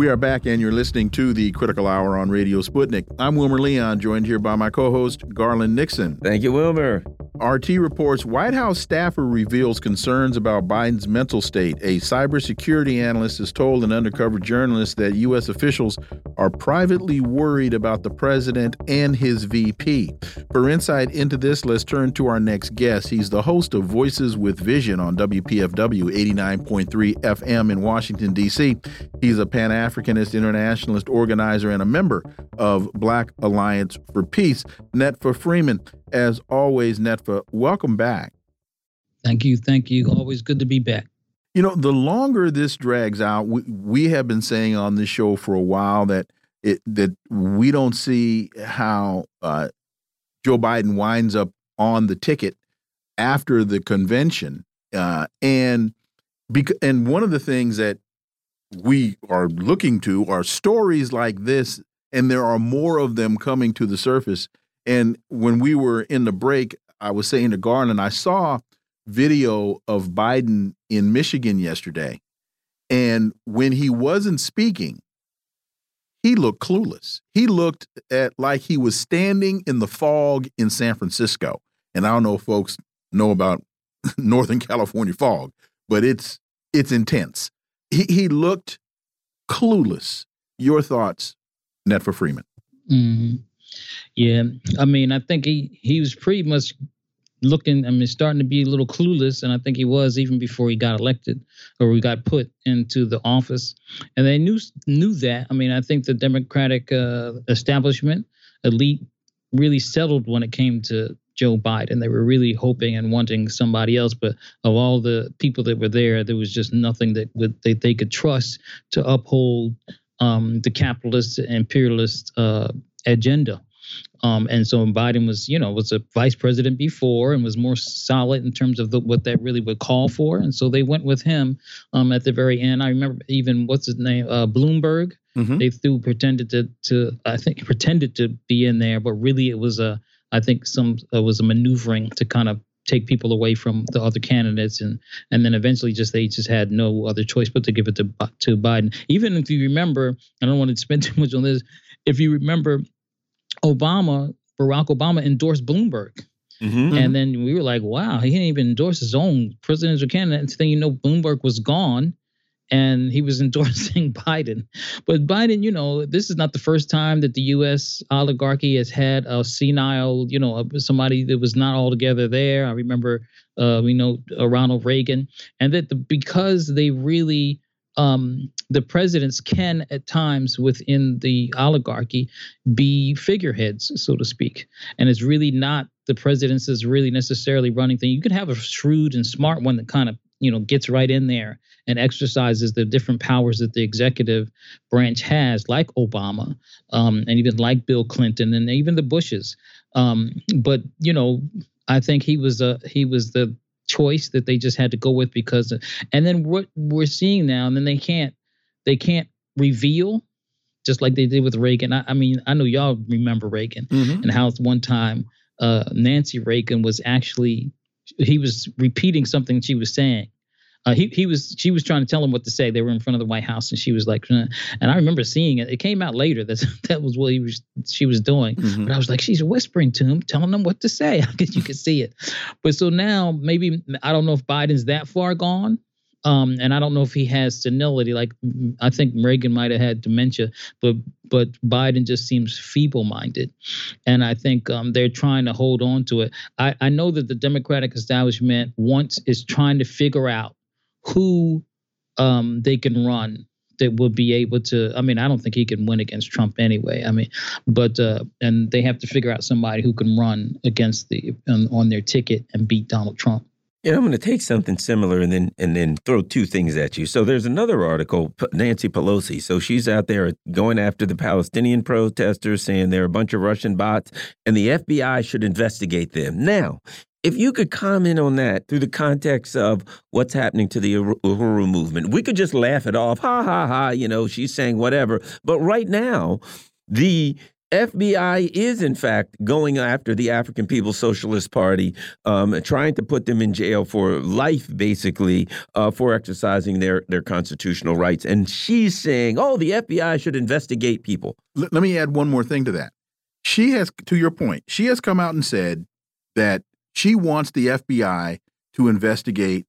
We are back, and you're listening to the Critical Hour on Radio Sputnik. I'm Wilmer Leon, joined here by my co host, Garland Nixon. Thank you, Wilmer. RT reports White House staffer reveals concerns about Biden's mental state. A cybersecurity analyst has told an undercover journalist that U.S. officials are privately worried about the president and his VP. For insight into this, let's turn to our next guest. He's the host of Voices with Vision on WPFW 89.3 FM in Washington, D.C. He's a Pan Africanist internationalist organizer and a member of Black Alliance for Peace. Netfa Freeman, as always, Netfa, welcome back. Thank you. Thank you. Always good to be back. You know, the longer this drags out, we, we have been saying on this show for a while that it that we don't see how uh, Joe Biden winds up on the ticket after the convention, uh, and and one of the things that we are looking to are stories like this, and there are more of them coming to the surface. And when we were in the break, I was saying to Garland, I saw video of Biden in Michigan yesterday. And when he wasn't speaking, he looked clueless. He looked at like he was standing in the fog in San Francisco. And I don't know if folks know about *laughs* Northern California fog, but it's it's intense. He he looked clueless. Your thoughts, Netfa Freeman? Mm -hmm. Yeah, I mean, I think he he was pretty much looking. I mean, starting to be a little clueless, and I think he was even before he got elected or he got put into the office. And they knew knew that. I mean, I think the Democratic uh, establishment elite really settled when it came to Joe Biden. They were really hoping and wanting somebody else, but of all the people that were there, there was just nothing that would that they could trust to uphold um, the capitalist imperialist uh, agenda. Um, and so Biden was, you know, was a vice president before and was more solid in terms of the, what that really would call for. And so they went with him um, at the very end. I remember even what's his name, uh, Bloomberg. Mm-hmm. They threw pretended to to I think pretended to be in there, but really it was a I think some uh, was a maneuvering to kind of take people away from the other candidates and and then eventually just they just had no other choice but to give it to to Biden. Even if you remember, I don't want to *laughs* spend too much on this. If you remember Obama, Barack Obama endorsed Bloomberg. Mm-hmm. And then we were like, wow, he didn't even endorse his own presidential candidate. And then you know, Bloomberg was gone. And he was *laughs* endorsing Biden. But Biden, you know, this is not the first time that the U.S. oligarchy has had a senile, you know, somebody that was not altogether there. I remember, uh, we know uh, Ronald Reagan, and that the, because they really um, the presidents can at times within the oligarchy be figureheads, so to speak. And it's really not the presidents is really necessarily running things. You can have a shrewd and smart one that kind of you know gets right in there and exercises the different powers that the executive branch has, like Obama, um, and even like Bill Clinton, and even the Bushes. Um, but you know, I think he was a he was the choice that they just had to go with because of, and then what we're seeing now and then they can't they can't reveal just like they did with Reagan. I, I mean, I know y'all remember Reagan mm-hmm. and how one time uh, Nancy Reagan was actually he was repeating something she was saying uh, he he was she was trying to tell him what to say. They were in front of the White House, and she was like, and I remember seeing it. It came out later that *laughs* that was what he was she was doing. Mm-hmm. But I was like, she's whispering to him, telling him what to say. *laughs* I guess you could see it. But so now maybe I don't know if Biden's that far gone. Um, and I don't know if he has senility. Like I think Reagan might have had dementia, but but Biden just seems feeble-minded, and I think um, they're trying to hold on to it. I, I know that the Democratic establishment wants is trying to figure out who um, they can run that will be able to. I mean, I don't think he can win against Trump anyway. I mean, but uh, and they have to figure out somebody who can run against the on, on their ticket and beat Donald Trump. Yeah, I'm going to take something similar and then and then throw two things at you. So there's another article, Nancy Pelosi. So she's out there going after the Palestinian protesters, saying they're a bunch of Russian bots, and the FBI should investigate them. Now, if you could comment on that through the context of what's happening to the Uhuru movement, we could just laugh it off. Ha ha ha, you know, she's saying whatever. But right now, the FBI is, in fact, going after the African People's Socialist Party, um, trying to put them in jail for life, basically, uh, for exercising their, their constitutional rights. And she's saying, oh, the FBI should investigate people. Let me add one more thing to that. She has, to your point, she has come out and said that she wants the FBI to investigate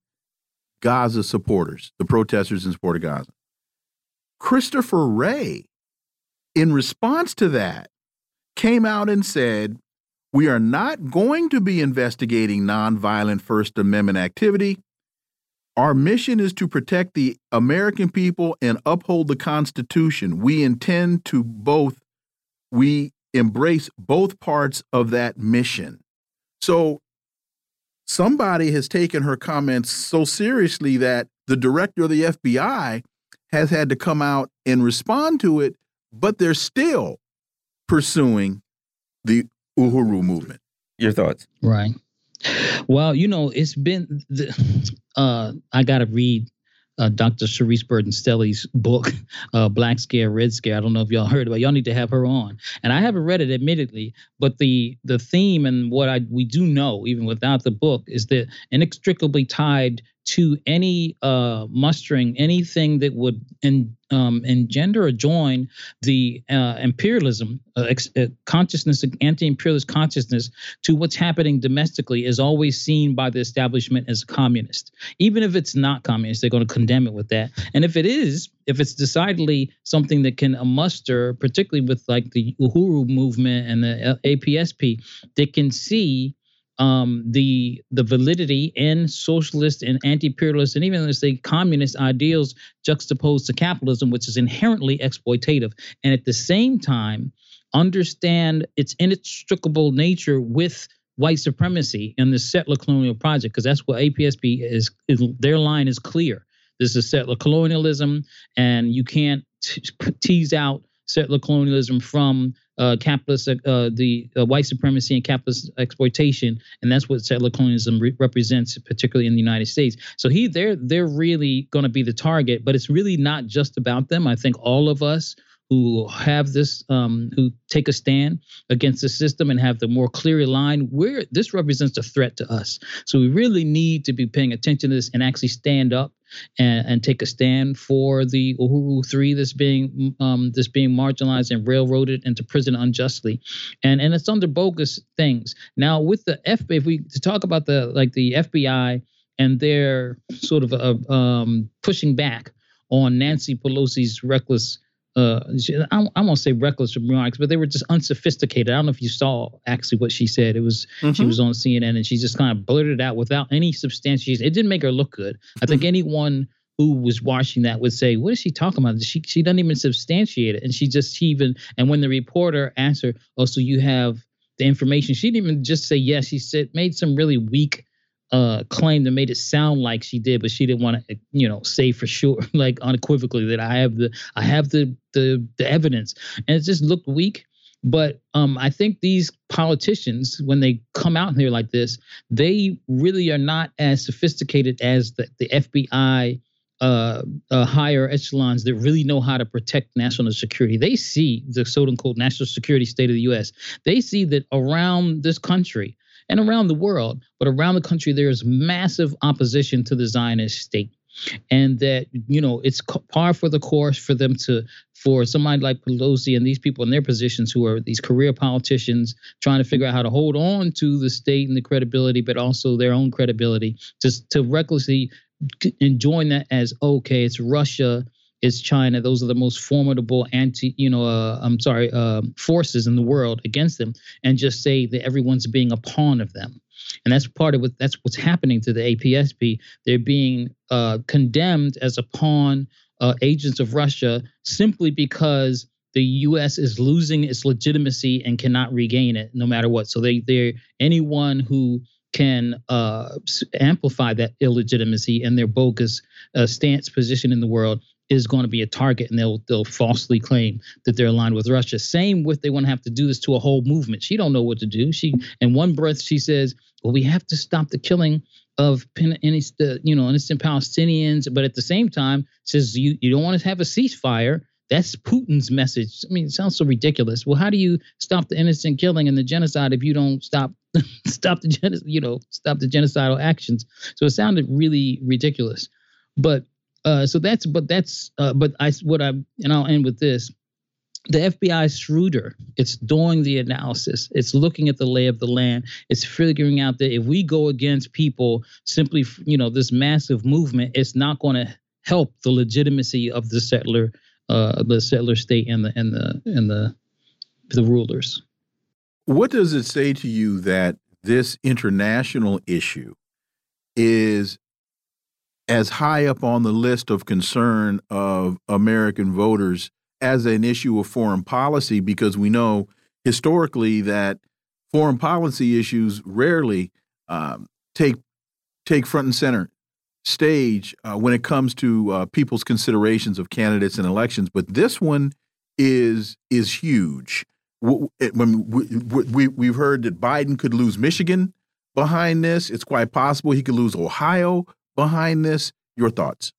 Gaza supporters, the protesters in support of Gaza. Christopher Wray, in response to that, came out and said, We are not going to be investigating nonviolent First Amendment activity. Our mission is to protect the American people and uphold the Constitution. We intend to both, we embrace both parts of that mission. So somebody has taken her comments so seriously that the director of the FBI has had to come out and respond to it, but they're still pursuing the Uhuru movement. Your thoughts? Right. Well, you know, it's been the, uh, I got to read uh, Dr. Charisse Burden-Stelly's book, *laughs* uh, Black Scare, Red Scare. I don't know if y'all heard about. It. Y'all need to have her on. And I haven't read it, admittedly, but the the theme and what I we do know, even without the book, is that inextricably tied to any uh, mustering anything that would en, um, engender or join the uh, imperialism uh, ex, uh, consciousness, anti-imperialist consciousness to what's happening domestically is always seen by the establishment as communist. Even if it's not communist, they're going to condemn it with that. And if it is, if it's decidedly something that can muster, particularly with like the Uhuru movement and the APSP, they can see um, the the validity in socialist and anti-imperialist and even let's say communist ideals juxtaposed to capitalism, which is inherently exploitative, and at the same time understand its inextricable nature with white supremacy and the settler colonial project, because that's what APSP is, is. Their line is clear. This is settler colonialism, and you can't tease out settler colonialism from uh, capitalist, uh, the uh, white supremacy and capitalist exploitation, and that's what settler colonialism re- represents, particularly in the United States. So he, they're they're really going to be the target, but it's really not just about them. I think all of us who have this, um, who take a stand against the system and have the more clear line, where this represents a threat to us. So we really need to be paying attention to this and actually stand up and, and take a stand for the Uhuru Three that's being um, that's being marginalized and railroaded into prison unjustly, and and it's under bogus things. Now with the FBI, if we to talk about the like the FBI and their sort of uh, um, pushing back on Nancy Pelosi's reckless. Uh, I, I won't say reckless remarks, but they were just unsophisticated. I don't know if you saw actually what she said. It was mm -hmm. she mm-hmm. was on CNN and she just kind of blurted out without any substantiation. It didn't make her look good. I think mm-hmm. anyone who was watching that would say, "What is she talking about?" She she doesn't even substantiate it, and she just she even and when the reporter asked her, "Oh, so you have the information?" She didn't even just say yes. She said made some really weak uh, claim that made it sound like she did, but she didn't want to, you know, say for sure, *laughs* like unequivocally that I have the I have the the the evidence, and it just looked weak. But um, I think these politicians, when they come out here like this, they really are not as sophisticated as the, the FBI uh, uh, higher echelons that really know how to protect national security. They see the so-called national security state of the U.S. They see that around this country and around the world, but around the country, there is massive opposition to the Zionist state. And that you know it's par for the course for them to for somebody like Pelosi and these people in their positions who are these career politicians trying to figure out how to hold on to the state and the credibility, but also their own credibility, just to recklessly enjoying that as okay, it's Russia, it's China. Those are the most formidable anti, you know, uh, I'm sorry, uh, forces in the world against them, and just say that everyone's being a pawn of them. And that's part of what that's what's happening to the APSP. They're being uh, condemned as a pawn uh, agents of Russia simply because the U.S. is losing its legitimacy and cannot regain it, no matter what. So they, they're anyone who can uh, amplify that illegitimacy and their bogus uh, stance position in the world is going to be a target and they'll they'll falsely claim that they're aligned with Russia. Same with they want to have to do this to a whole movement. She don't know what to do. She in one breath she says, "Well, we have to stop the killing of any you know innocent Palestinians," but at the same time says you you don't want to have a ceasefire. That's Putin's message. I mean, it sounds so ridiculous. Well, how do you stop the innocent killing and the genocide if you don't stop *laughs* stop the you know stop the genocidal actions? So it sounded really ridiculous. But uh, so that's but that's uh, but I what I and I'll end with this. The FBI shrewder. It's doing the analysis. It's looking at the lay of the land. It's figuring out that if we go against people simply, you know, this massive movement, it's not going to help the legitimacy of the settler uh, the settler state and the and the and the the rulers. What does it say to you that this international issue is as high up on the list of concern of American voters as an issue of foreign policy? Because we know historically that foreign policy issues rarely um, take take front and center stage uh, when it comes to uh, people's considerations of candidates and elections, but this one is is huge. When we, we have heard that Biden could lose Michigan behind this, it's quite possible he could lose Ohio behind this. Your thoughts?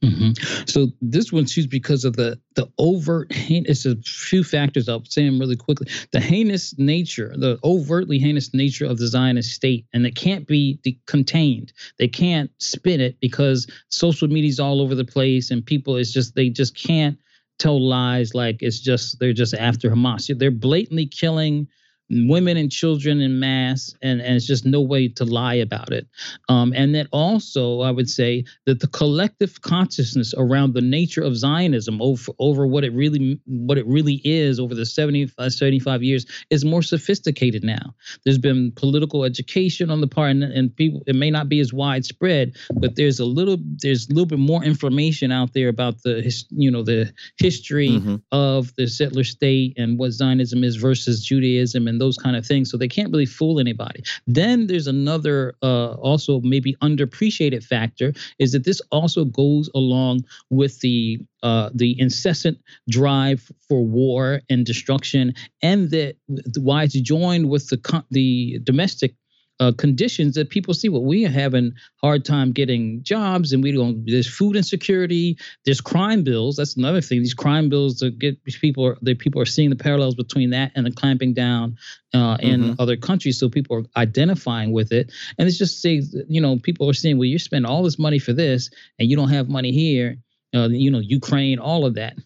Mm -hmm. So this one's huge because of the the overt It's a few factors. I'll say them really quickly. The heinous nature, the overtly heinous nature of the Zionist state, and it can't be contained. They can't spin it because social media's all over the place, and people it's just they just can't tell lies like it's just they're just after Hamas. They're blatantly killing women and children in mass, and, and it's just no way to lie about it. Um, and then also, I would say that the collective consciousness around the nature of Zionism over over what it really what it really is over the 75, 75 years is more sophisticated now. There's been political education on the part, and, and people it may not be as widespread, but there's a little there's a little bit more information out there about the you know the history mm-hmm. of the settler state and what Zionism is versus Judaism and those kind of things. So they can't really fool anybody. Then there's another, uh, also maybe underappreciated factor is that this also goes along with the uh, the incessant drive for war and destruction, and that why it's joined with the the domestic uh, conditions that people see. Well, we are having hard time getting jobs, and we don't. There's food insecurity. There's crime bills. That's another thing. These crime bills to get people. Are, the people are seeing the parallels between that and the clamping down uh, in mm-hmm. other countries. So people are identifying with it, and it's just saying, you know, people are saying, well, you spend all this money for this, and you don't have money here. Uh, you know, Ukraine, all of that.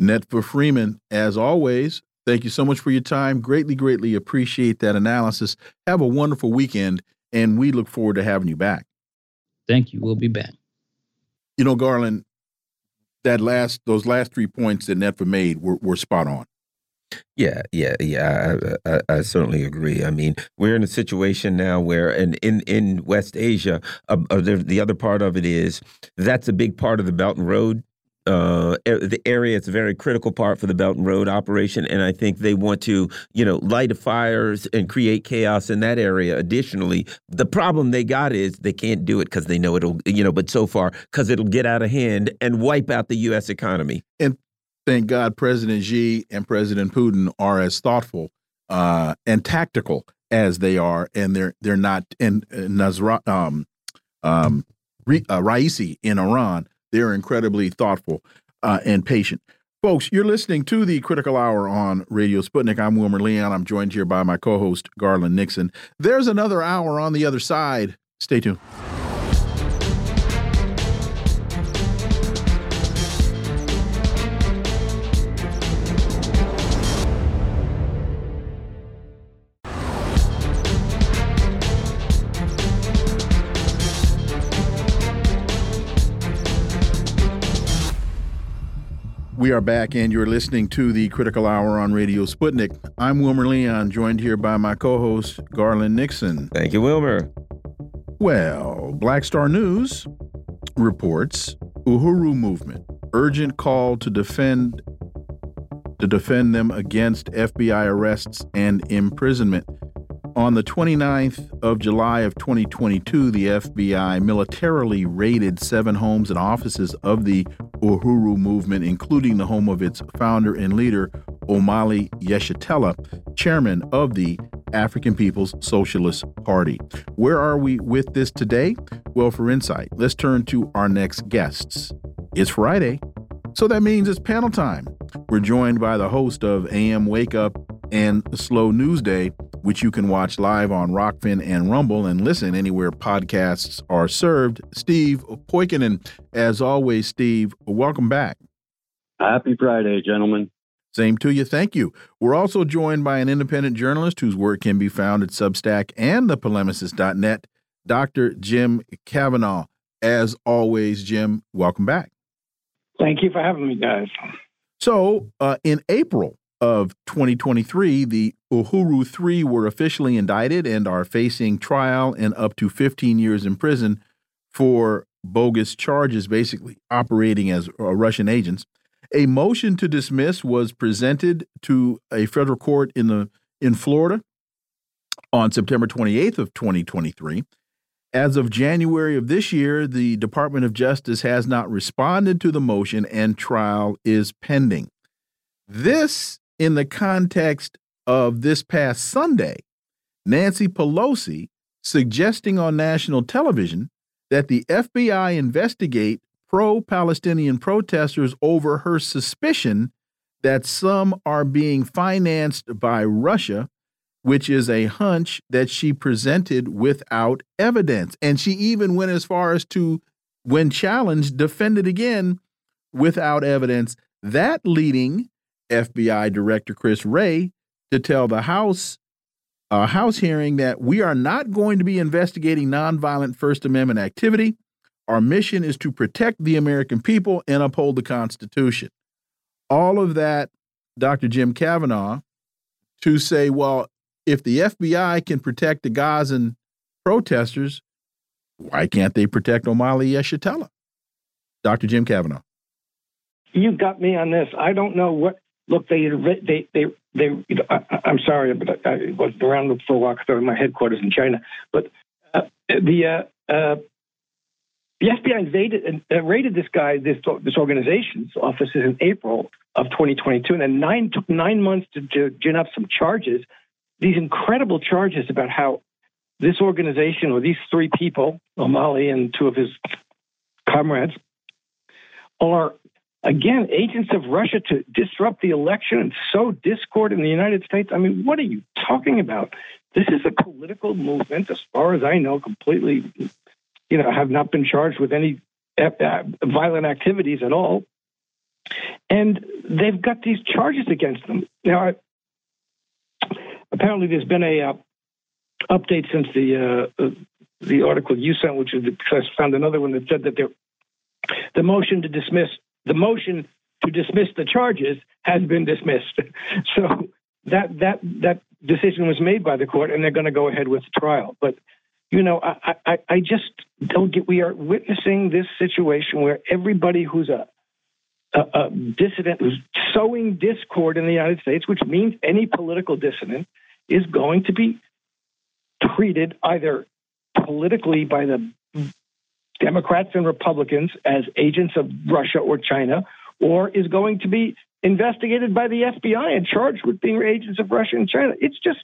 Netfa Freeman, as always, Thank you so much for your time. Greatly, greatly appreciate that analysis. Have a wonderful weekend, and we look forward to having you back. Thank you. We'll be back. You know, Garland, that last those last three points that Netfa made were, were spot on. Yeah, yeah, yeah. I, I, I, certainly agree. I mean, we're in a situation now where, and in in West Asia, uh, uh, the, the other part of it is that's a big part of the Belt and Road uh, the area. It's a very critical part for the Belt and Road operation, and I think they want to, you know, light fires and create chaos in that area. Additionally, the problem they got is they can't do it because they know it'll, you know, but so far because it'll get out of hand and wipe out the U.S. economy. And thank God, President Xi and President Putin are as thoughtful uh, and tactical as they are, and they're they're not. And Nazra, um, um, uh, Raisi in Iran they're incredibly thoughtful uh, and patient. Folks, you're listening to the Critical Hour on Radio Sputnik. I'm Wilmer Leon. I'm joined here by my co host, Garland Nixon. There's another hour on the other side. Stay tuned. We are back, and you're listening to the Critical Hour on Radio Sputnik. I'm Wilmer Leon, joined here by my co host, Garland Nixon. Thank you, Wilmer. Well, Black Star News reports Uhuru movement urgent call to defend to defend them against FBI arrests and imprisonment. On the 29th of July of 2022, the FBI militarily raided seven homes and offices of the Uhuru movement, including the home of its founder and leader, Omali Yeshitela, chairman of the African People's Socialist Party. Where are we with this today? Well, for insight, let's turn to our next guests. It's Friday, so that means it's panel time. We're joined by the host of AM Wake Up and Slow News Day, which you can watch live on Rokfin and Rumble and listen anywhere podcasts are served. Steve Poikonen, as always, Steve, welcome back. Happy Friday, gentlemen. Same to you. Thank you. We're also joined by an independent journalist whose work can be found at Substack and thepolemicist.net, Dr. Jim Kavanagh. As always, Jim, welcome back. Thank you for having me, guys. So, uh, in April, of 2023, the Uhuru Three were officially indicted and are facing trial and up to 15 years in prison for bogus charges, basically operating as uh, Russian agents. A motion to dismiss was presented to a federal court in the in Florida on September 28th of 2023. As of January of this year, the Department of Justice has not responded to the motion and trial is pending. This in the context of this past Sunday, Nancy Pelosi suggesting on national television that the FBI investigate pro Palestinian protesters over her suspicion that some are being financed by Russia, which is a hunch that she presented without evidence. And she even went as far as to, when challenged, defend it again without evidence. That leading FBI Director Chris Wray to tell the House a House hearing that we are not going to be investigating nonviolent First Amendment activity. Our mission is to protect the American people and uphold the Constitution. All of that, Dr. Jim Kavanagh, to say, well, if the FBI can protect the Gazan protesters, why can't they protect Omali Yeshitela? Dr. Jim Kavanagh. You got me on this. I don't know what look, they they they they. You know, I, am sorry, but I, was around for a while because my headquarters in China. But uh, the uh, uh, the FBI invaded uh, raided this guy, this this organization's offices in April of 2022, and then nine took nine months to, to gin up some charges. These incredible charges about how this organization or these three people, Omali and two of his comrades, are again, agents of Russia to disrupt the election and sow discord in the United States. I mean, what are you talking about? This is a political movement, as far as I know, completely, you know, have not been charged with any uh, violent activities at all. And they've got these charges against them. Now, I, apparently, there's been a uh, update since the uh, the article you sent, which is I found another one that said that the motion to dismiss the motion to dismiss the charges has been dismissed. *laughs* so that that that decision was made by the court, and they're going to go ahead with the trial. But you know, I, I, I just don't get. We are witnessing this situation where everybody who's a, a, a dissident who's sowing discord in the United States, which means any political dissident, is going to be treated either politically by the Democrats and Republicans as agents of Russia or China, or is going to be investigated by the FBI and charged with being agents of Russia and China. It's just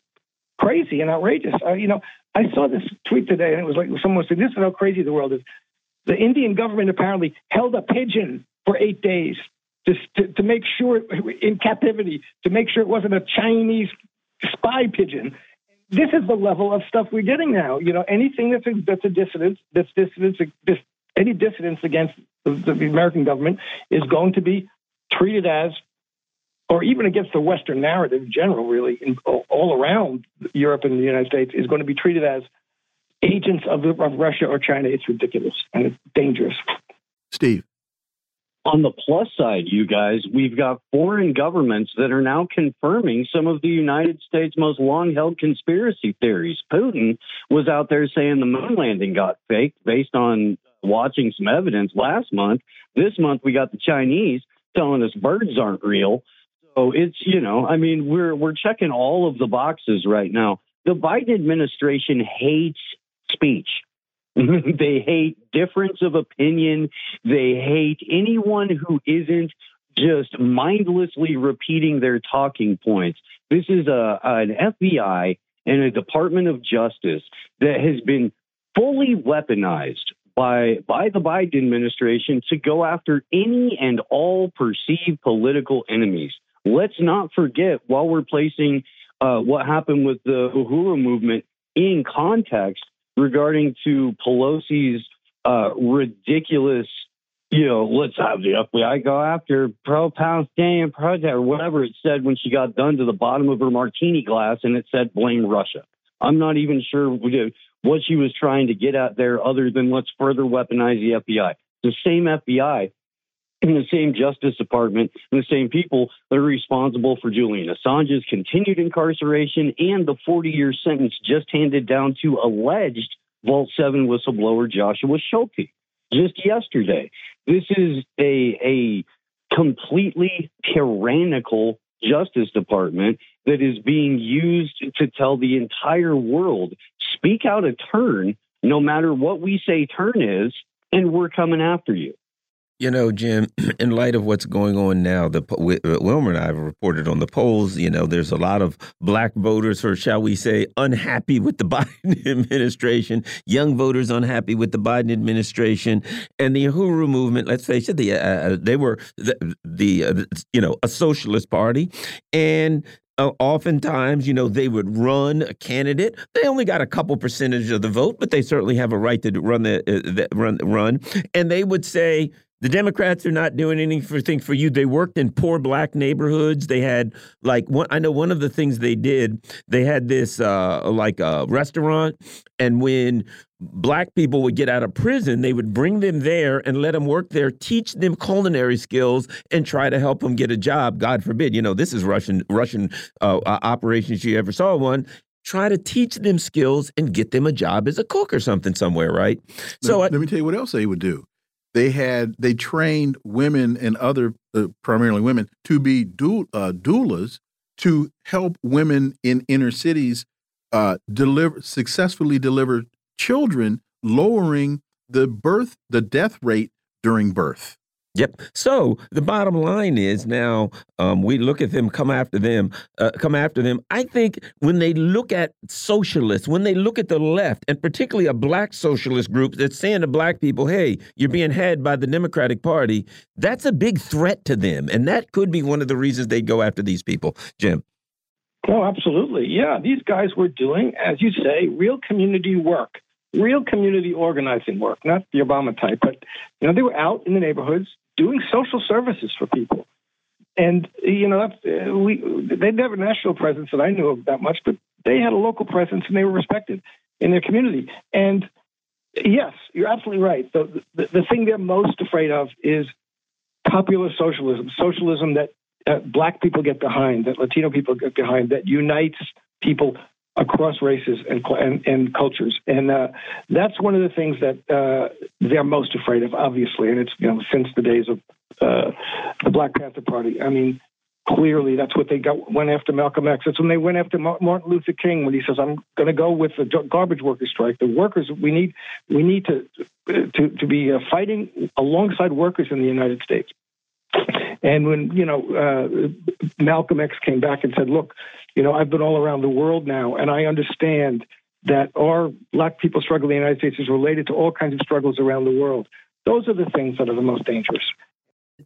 crazy and outrageous. Uh, you know, I saw this tweet today, and it was like someone said, "This is how crazy the world is." The Indian government apparently held a pigeon for eight days to, to, to make sure in captivity to make sure it wasn't a Chinese spy pigeon. This is the level of stuff we're getting now. You know, anything that's a, that's a dissidence, that's dissidence, dis, any dissidence against the, the American government is going to be treated as or even against the Western narrative in general, really, in, all around Europe and the United States, is going to be treated as agents of, of Russia or China. It's ridiculous and it's dangerous. Steve. On the plus side, you guys, we've got foreign governments that are now confirming some of the United States' most long held conspiracy theories. Putin was out there saying the moon landing got faked based on watching some evidence last month. This month, we got the Chinese telling us birds aren't real. So it's, you know, I mean, we're we're checking all of the boxes right now. The Biden administration hates speech. *laughs* they hate difference of opinion. They hate anyone who isn't just mindlessly repeating their talking points. This is a an FBI and a Department of Justice that has been fully weaponized by by the Biden administration to go after any and all perceived political enemies. Let's not forget while we're placing uh, what happened with the Uhuru movement in context regarding to Pelosi's uh, ridiculous, you know, let's have the FBI go after pro-Palestinian protest or whatever it said when she got done to the bottom of her martini glass and it said blame Russia. I'm not even sure what she was trying to get at there other than let's further weaponize the FBI. The same FBI in the same Justice Department and the same people that are responsible for Julian Assange's continued incarceration and the 40 year sentence just handed down to alleged Vault 7 whistleblower Joshua Schulte just yesterday. This is a, a completely tyrannical Justice Department that is being used to tell the entire world speak out a turn, no matter what we say turn is, and we're coming after you. You know, Jim, *clears throat* in light of what's going on now, the uh, Wilmer and I have reported on the polls. You know, there's a lot of black voters, or shall we say, unhappy with the *laughs* Biden administration. Young voters unhappy with the Biden administration, and the Uhuru movement. Let's face it, the, uh, uh they were the, the uh, you know a socialist party, and uh, oftentimes, you know, they would run a candidate. They only got a couple percentage of the vote, but they certainly have a right to run the, uh, the run run. And they would say, the Democrats are not doing anything for you. They worked in poor black neighborhoods. They had like one. I know one of the things they did. They had this uh, like a restaurant, and when black people would get out of prison, they would bring them there and let them work there, teach them culinary skills, and try to help them get a job. God forbid, you know, this is Russian Russian uh, operations. You ever saw one? Try to teach them skills and get them a job as a cook or something somewhere, right? So I, let me tell you what else they would do they had they trained women and other uh, primarily women to be du uh, doulas to help women in inner cities uh, deliver successfully deliver children, lowering the birth the death rate during birth. Yep. So the bottom line is now um, we look at them, come after them, uh, come after them. I think when they look at socialists, when they look at the left, and particularly a black socialist group that's saying to black people, "Hey, you're being had by the Democratic Party," that's a big threat to them, and that could be one of the reasons they go after these people. Jim. Oh, absolutely. Yeah, these guys were doing, as you say, real community work real community organizing work, not the Obama type, but you know they were out in the neighborhoods doing social services for people. And you know, uh, we they didn't have a national presence that I knew of that much, but they had a local presence and they were respected in their community. And yes, you're absolutely right. The, the, the thing they're most afraid of is popular socialism, socialism that uh, black people get behind, that Latino people get behind, that unites people across races and and, and cultures, and uh, that's one of the things that uh, they're most afraid of, obviously. And it's you know since the days of uh, the Black Panther Party. I mean, clearly that's what they got went after Malcolm X. That's when they went after Martin Luther King when he says, "I'm going to go with the garbage workers strike." The workers we need we need to to to be uh, fighting alongside workers in the United States. And when you know uh, Malcolm X came back and said, "Look, you know I've been all around the world now, and I understand that our black people struggle in the United States is related to all kinds of struggles around the world." Those are the things that are the most dangerous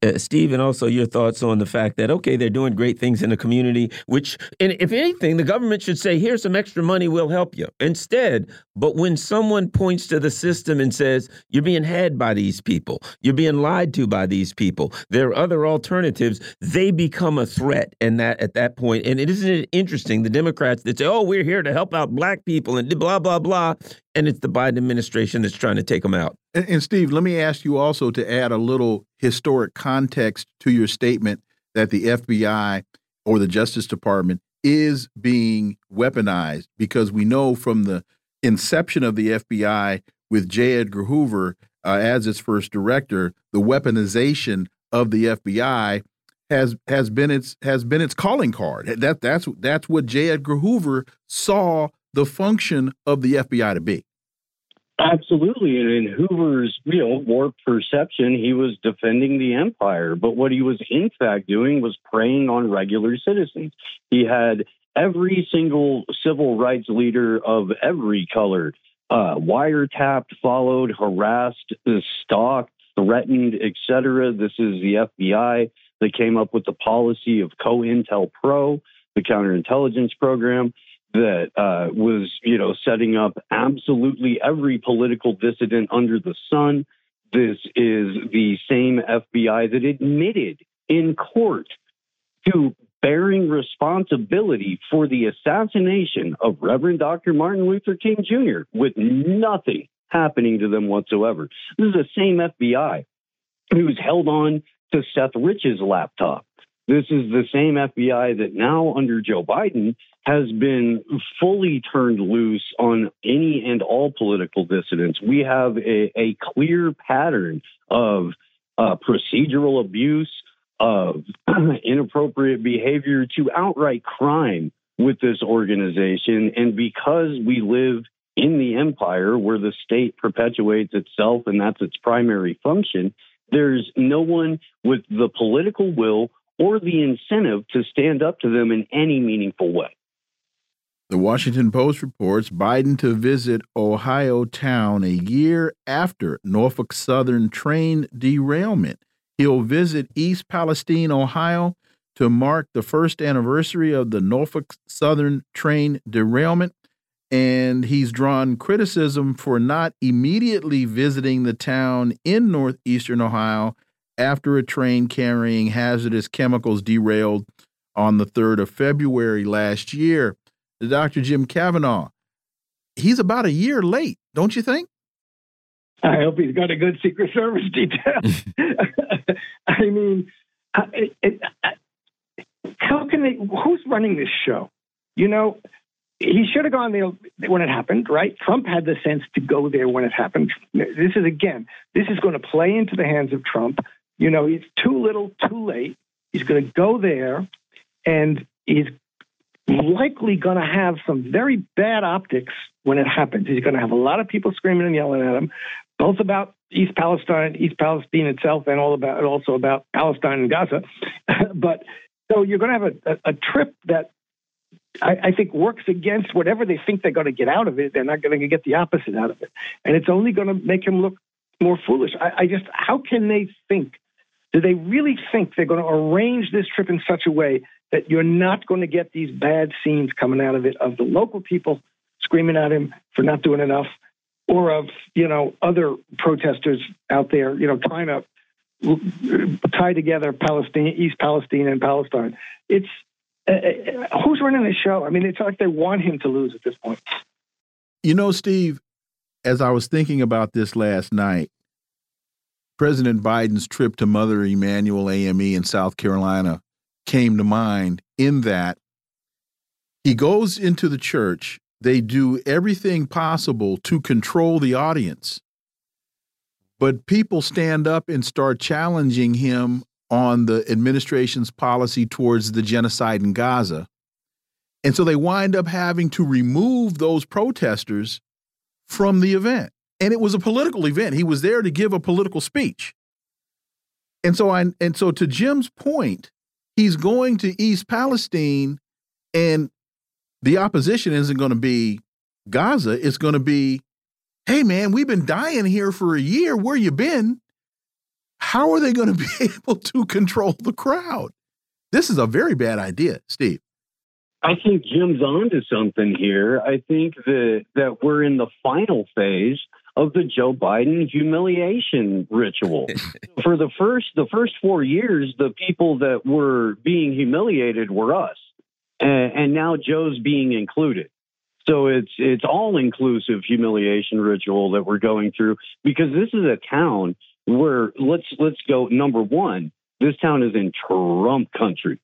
uh, Steve, and also your thoughts on the fact that okay, they're doing great things in the community. Which, and if anything, the government should say, "Here's some extra money, we'll help you." Instead, but when someone points to the system and says, "You're being had by these people, you're being lied to by these people," there are other alternatives. They become a threat, and that at that point, and it isn't it interesting the Democrats that say, "Oh, we're here to help out black people," and blah blah blah, and it's the Biden administration that's trying to take them out. And, and, Steve, let me ask you also to add a little historic context to your statement that the FBI or the Justice Department is being weaponized because we know from the inception of the FBI with J. Edgar Hoover uh, as its first director, the weaponization of the FBI has has been its has been its calling card. That that's that's what J. Edgar Hoover saw the function of the FBI to be. Absolutely. And in Hoover's, know, warped perception, he was defending the empire. But what he was in fact doing was preying on regular citizens. He had every single civil rights leader of every color uh, wiretapped, followed, harassed, stalked, threatened, etc. This is the FBI that came up with the policy of COINTELPRO, the counterintelligence program that uh, was, you know, setting up absolutely every political dissident under the sun. This is the same FBI that admitted in court to bearing responsibility for the assassination of Reverend Dr. Martin Luther King Jr. with nothing happening to them whatsoever. This is the same FBI who's held on to Seth Rich's laptop. This is the same FBI that now, under Joe Biden, has been fully turned loose on any and all political dissidents. We have a, a clear pattern of uh, procedural abuse, of *clears throat* inappropriate behavior to outright crime with this organization. And because we live in the empire where the state perpetuates itself and that's its primary function, there's no one with the political will or the incentive to stand up to them in any meaningful way. The Washington Post reports Biden to visit Ohio town a year after Norfolk Southern train derailment. He'll visit East Palestine, Ohio to mark the first anniversary of the Norfolk Southern train derailment. And he's drawn criticism for not immediately visiting the town in northeastern Ohio after a train carrying hazardous chemicals derailed on the 3rd of February last year. Dr. Jim Kavanagh, he's about a year late, don't you think? I hope he's got a good Secret Service detail. *laughs* I mean, it, it, how can they? Who's running this show? You know, he should have gone there when it happened, right? Trump had the sense to go there when it happened. This is again, this is going to play into the hands of Trump. You know, he's too little, too late. He's going to go there, and he's likely going to have some very bad optics when it happens. He's going to have a lot of people screaming and yelling at him, both about East Palestine, East Palestine itself, and all about also about Palestine and Gaza. *laughs* but so you're going to have a, a, a trip that I, I, think works against whatever they think they're going to get out of it. They're not going to get the opposite out of it, and it's only going to make him look more foolish. I, I just how can they think do they really think they're going to arrange this trip in such a way that you're not going to get these bad scenes coming out of it of the local people screaming at him for not doing enough, or of you know other protesters out there, you know, trying to tie together Palestine, East Palestine, and Palestine. It's uh, who's running the show? I mean, it's like they want him to lose at this point. You know, Steve, as I was thinking about this last night, President Biden's trip to Mother Emanuel AME in South Carolina came to mind in that he goes into the church. They do everything possible to control the audience. But people stand up and start challenging him on the administration's policy towards the genocide in Gaza. And so they wind up having to remove those protesters from the event. And it was a political event. He was there to give a political speech. And so I and so to Jim's point, he's going to East Palestine and the opposition isn't going to be Gaza, it's going to be hey man, we've been dying here for a year. Where you been? How are they going *laughs* to be able to control the crowd? This is a very bad idea, Steve. I think Jim's onto something here. I think that that we're in the final phase of the Joe Biden humiliation ritual. *laughs* For the first the first four years, the people that were being humiliated were us, and, and now Joe's being included. So it's it's all inclusive humiliation ritual that we're going through because this is a town where let's let's go number one. This town is in Trump country.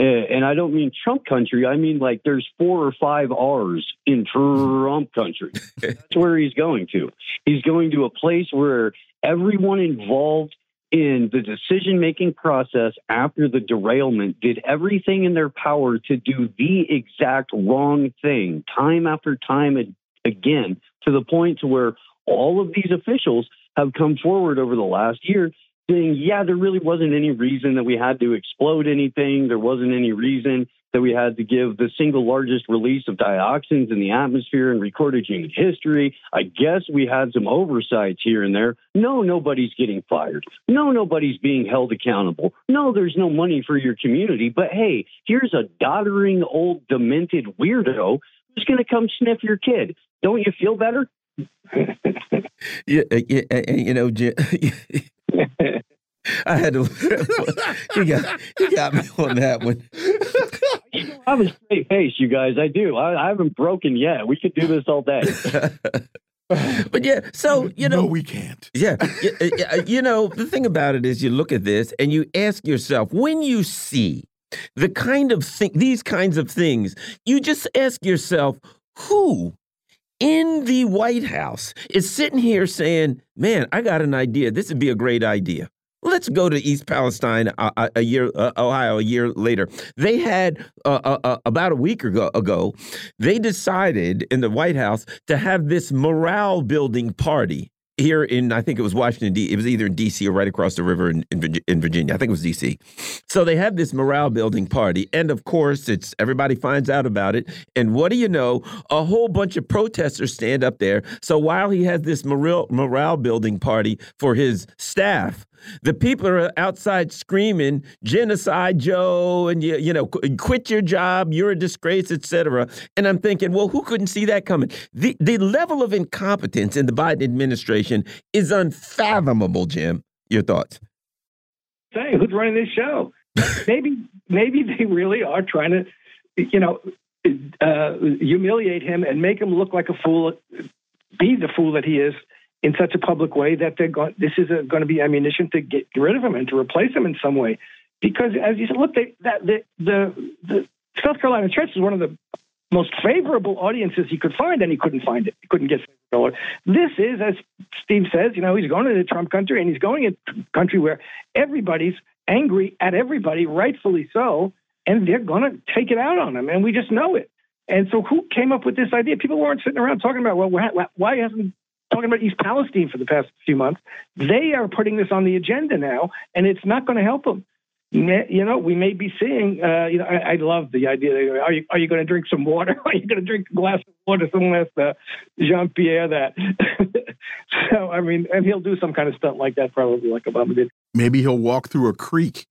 Eh, and I don't mean Trump country. I mean like there's four or five R's in Trump country. *laughs* That's where he's going to. He's going to a place where everyone involved in the decision making process after the derailment did everything in their power to do the exact wrong thing time after time again to the point to where all of these officials have come forward over the last year saying, yeah, there really wasn't any reason that we had to explode anything. There wasn't any reason that we had to give the single largest release of dioxins in the atmosphere in recorded human history. I guess we had some oversights here and there. No, nobody's getting fired. No, nobody's being held accountable. No, there's no money for your community. But hey, here's a doddering old demented weirdo who's going to come sniff your kid. Don't you feel better? *laughs* yeah, uh, yeah, uh, uh, you know, *laughs* *laughs* I had to. you got you got me on that one. I have a straight face, you guys. I do. I, I haven't broken yet. We could do this all day. *laughs* but yeah, so you know, no, we can't. Yeah, uh, you know, the thing about it is, you look at this and you ask yourself, when you see the kind of thing, these kinds of things, you just ask yourself, who in the White House is sitting here saying, "Man, I got an idea. This would be a great idea." Let's go to East Palestine a, uh, uh, a year, uh, Ohio, a year later. They had uh, uh, uh, about a week ago, ago, they decided in the White House to have this morale building party here in I think it was Washington D. It was either in D.C. or right across the river in, in, Virginia. I think it was D.C. So they have this morale building party, and of course, it's everybody finds out about it. And what do you know? A whole bunch of protesters stand up there. So while he has this morale morale building party for his staff, the people are outside screaming genocide joe and you, you know quit your job you're a disgrace etc and i'm thinking well who couldn't see that coming? The the level of incompetence in the biden administration is unfathomable jim. Your thoughts? Say who's running this show? *laughs* Maybe maybe they really are trying to you know uh, humiliate him and make him look like a fool be the fool that he is in such a public way that they're going, this is going to be ammunition to get rid of him and to replace him in some way. Because as you said, look, they, that, the, the, the South Carolina church is one of the most favorable audiences he could find, and he couldn't find it. He couldn't get This is, as Steve says, you know, he's going to the Trump country, and he's going to a country where everybody's angry at everybody, rightfully so, and they're going to take it out on him, and we just know it. And so, who came up with this idea? People weren't sitting around talking about, well, why hasn't talking about East Palestine for the past few months. They are putting this on the agenda now, and it's not going to help them. You know, we may be seeing. Uh, you know, I, I, love the idea. That, are you are you going to drink some water? *laughs* Are you going to drink a glass of water? Someone asked uh, Jean Pierre that. *laughs* so I mean, and he'll do some kind of stunt like that, probably like Obama did. Maybe he'll walk through a creek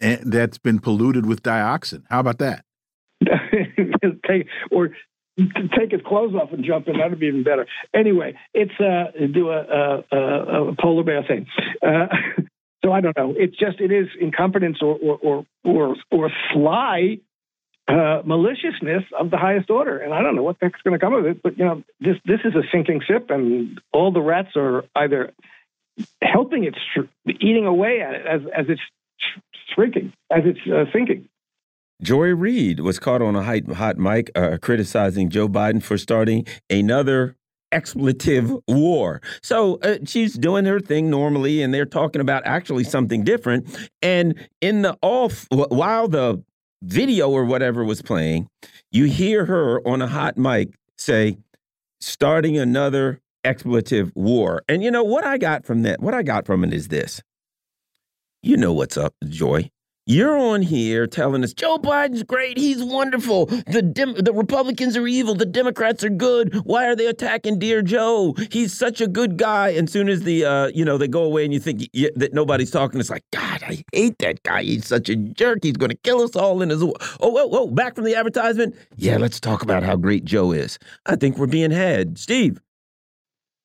that's been polluted with dioxin. How about that? *laughs* or take his clothes off and jump in. That'd be even better. Anyway, it's uh, do a, a, a polar bear thing. Uh, *laughs* so I don't know. It's just it is incompetence or or or or, or sly uh, maliciousness of the highest order, and I don't know what the heck's going to come of it. But you know, this this is a sinking ship, and all the rats are either helping it, eating away at it as, as it's shrinking, as it's uh, sinking. Joy Reid was caught on a hot, mic uh, criticizing Joe Biden for starting another expletive war. So uh, she's doing her thing normally, and they're talking about actually something different. And in the off, while the video or whatever was playing, you hear her on a hot mic say, starting another expletive war. And you know what I got from that? What I got from it is this. You know what's up, Joy. You're on here telling us Joe Biden's great. He's wonderful. The Dem the Republicans are evil. The Democrats are good. Why are they attacking dear Joe? He's such a good guy. And soon as the uh, you know they go away and you think that nobody's talking, it's like God, I hate that guy. He's such a jerk. He's going to kill us all in his. Oh, whoa, whoa! Back from the advertisement. Yeah, let's talk about how great Joe is. I think we're being had, Steve.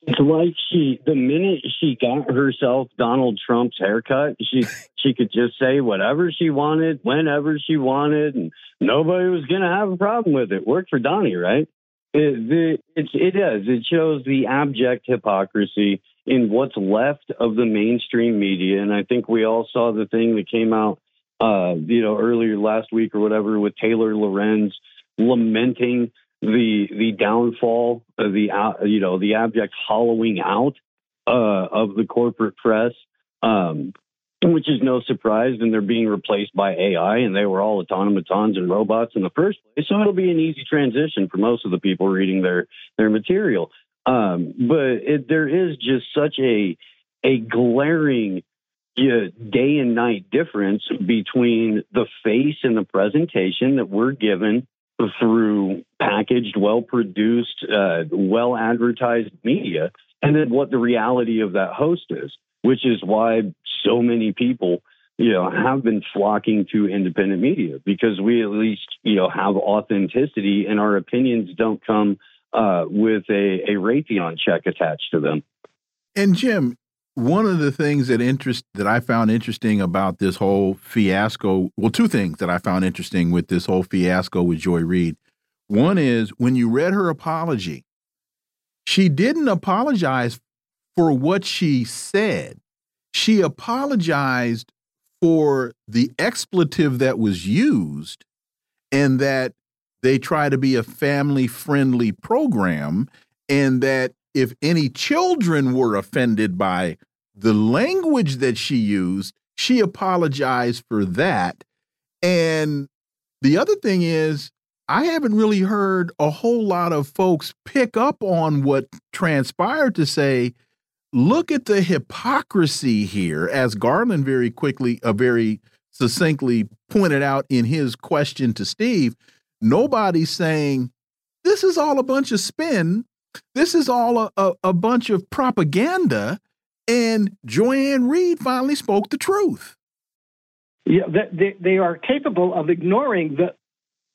It's like she, the minute she got herself Donald Trump's haircut, she *laughs* she could just say whatever she wanted, whenever she wanted, and nobody was going to have a problem with it. Worked for Donnie, right? It, the, it, it is. It shows the abject hypocrisy in what's left of the mainstream media, and I think we all saw the thing that came out, uh, you know, earlier last week or whatever, with Taylor Lorenz lamenting the the downfall of the uh, you know the abject hollowing out uh, of the corporate press, um, which is no surprise. And they're being replaced by AI, and they were all automatons and robots in the first place. So it'll be an easy transition for most of the people reading their their material. Um, but it, there is just such a a glaring yeah, day and night difference between the face and the presentation that we're given through packaged, well produced, uh, well advertised media, and then what the reality of that host is, which is why so many people you know have been flocking to independent media because we at least you know have authenticity and our opinions don't come uh, with a, a Raytheon check attached to them. And Jim, one of the things that interest that I found interesting about this whole fiasco, well, two things that I found interesting with this whole fiasco with Joy Reid. One is when you read her apology, she didn't apologize for what she said. She apologized for the expletive that was used and that they try to be a family friendly program and that if any children were offended by the language that she used, she apologized for that. And the other thing is, I haven't really heard a whole lot of folks pick up on what transpired to say, look at the hypocrisy here, as Garland very quickly, uh, very succinctly pointed out in his question to Steve. Nobody's saying this is all a bunch of spin this is all a, a, a bunch of propaganda. And Joy-Ann finally spoke the truth. Yeah, they, they are capable of ignoring the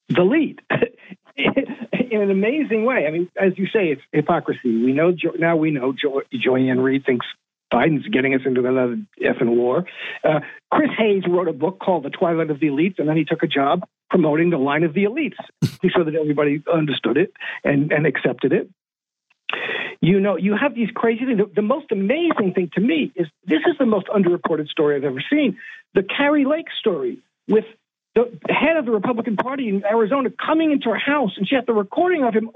the lead *laughs* in an amazing way. I mean, as you say, it's hypocrisy. We know now. We know jo- Joy-Ann Reid thinks Biden's getting us into another effing war. Uh, Chris Hayes wrote a book called The Twilight of the Elites, and then he took a job promoting the line of the elites so that everybody understood it and, and accepted it. You know, you have these crazy things. The, the, most amazing thing to me is this is the most underreported story I've ever seen. The Kari Lake story with the head of the Republican Party in Arizona coming into her house and she had the recording of him.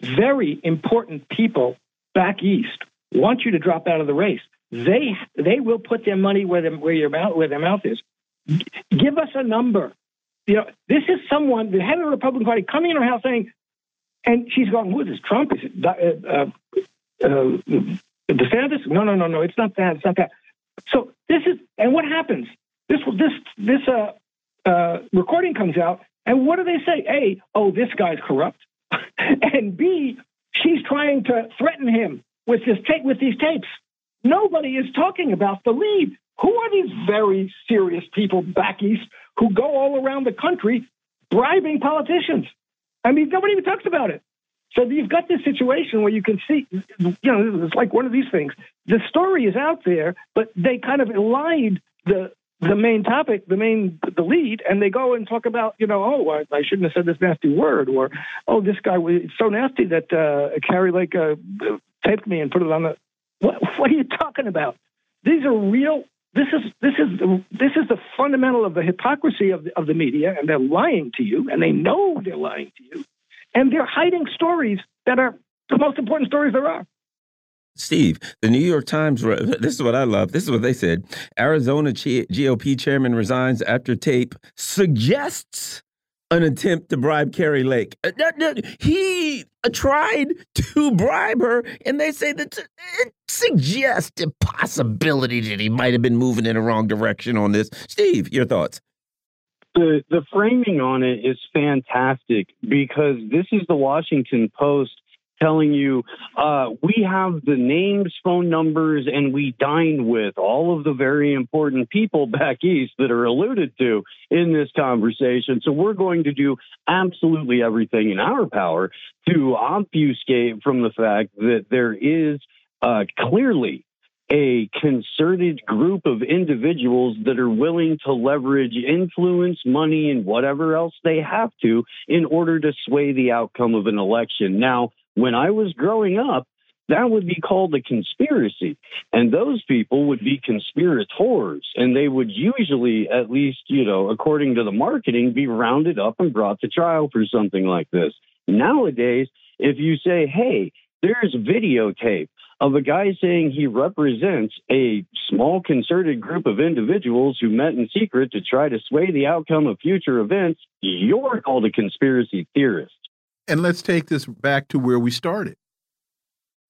Very important people back east want you to drop out of the race. They they will put their money where, them, where your mouth where their mouth is. Give us a number. You know, this is someone, the head of the Republican Party, coming in her house saying, and she's going, who is this? Trump? Is it uh, uh, uh, DeSantis? No, no, no, no. It's not that. It's not that. So this is, and what happens? This this this uh, uh, recording comes out, and what do they say? A, oh, this guy's corrupt, *laughs* and B, she's trying to threaten him with this tape with these tapes. Nobody is talking about the lead. Who are these very serious people back east who go all around the country bribing politicians? I mean, nobody even talks about it. So you've got this situation where you can see, you know, it's like one of these things. The story is out there, but they kind of elide the the main topic, the main the lead, and they go and talk about, you know, oh, I, I shouldn't have said this nasty word, or oh, this guy was so nasty that uh, Kari Lake uh, taped me and put it on the What, *laughs* what are you talking about? These are real. This is this is the, this is the fundamental of the hypocrisy of the, of the media, and they're lying to you, and they know they're lying to you, and they're hiding stories that are the most important stories there are. Steve, the New York Times, this is what I love. This is what they said. Arizona GOP chairman resigns after tape suggests an attempt to bribe Kari Lake. Uh, he uh, tried to bribe her, and they say that it suggests a possibility that he might have been moving in the wrong direction on this. Steve, your thoughts? The the framing on it is fantastic because this is the Washington Post telling you uh, we have the names, phone numbers, and we dine with all of the very important people *laughs* back east that are alluded to in this conversation. So we're going to do absolutely everything in our power to obfuscate from the fact that there is uh, clearly a concerted group of individuals that are willing to leverage influence, money, and whatever else they have to in order to sway the outcome of an election. Now, when I was growing up, that would be called a conspiracy. And those people would be conspirators. And they would usually, at least, you know, according to the marketing, be rounded up and brought to trial for something like this. Nowadays, if you say, hey, there's videotape of a guy saying he represents a small concerted group of individuals who met in secret to try to sway the outcome of future events, you're called a conspiracy theorist. And let's take this back to where we started.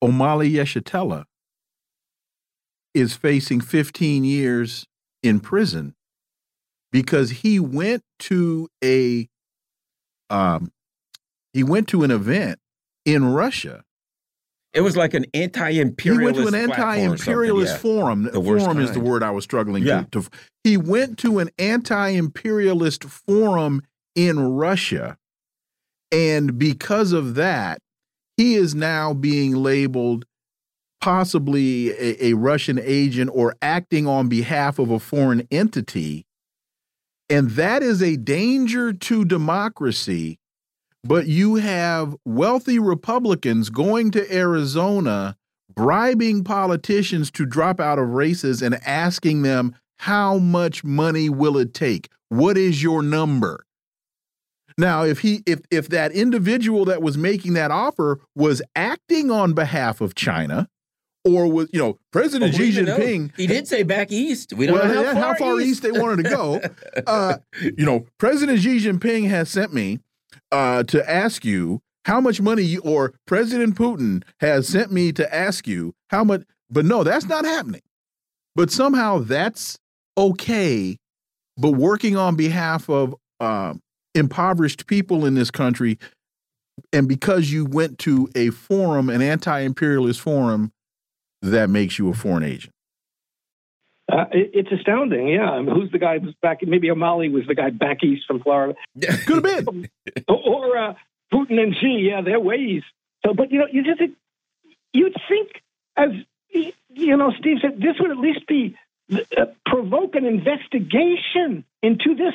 Omali Yeshitela is facing 15 years in prison because he went to a um, he went to an event in Russia. It was like an anti-imperialist. He went to an anti-imperialist yeah. forum. The forum is the word I was struggling yeah. to, to. He went to an anti-imperialist forum in Russia and because of that, he is now being labeled possibly a, a, Russian agent or acting on behalf of a foreign entity. And that is a danger to democracy. But you have wealthy Republicans going to Arizona, bribing politicians to drop out of races and asking them, how much money will it take? What is your number? Now, if he if if that individual that was making that offer was acting on behalf of China, or was you know President Xi Jinping, he did say back east. We don't well, know how far, how far east. east. they wanted to go. *laughs* uh, you know, President Xi Jinping has sent me uh, to ask you how much money, you, or President Putin has sent me to ask you how much. But no, that's not happening. But somehow that's okay. But working on behalf of um, impoverished people in this country and because you went to a forum an anti-imperialist forum that makes you a foreign agent. Uh, it, it's astounding yeah. I mean, who's the guy back maybe Omali was the guy back east from Florida. *laughs* Could have been. *laughs* Or uh, Putin and Xi yeah their ways. So but you know you just you'd think as you know Steve said this would at least be uh, provoke an investigation into this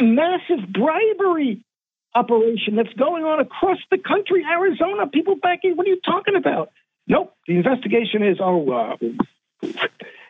massive bribery operation that's going on across the country, Arizona. People back in, what are you talking about? Nope. The investigation is, oh, uh,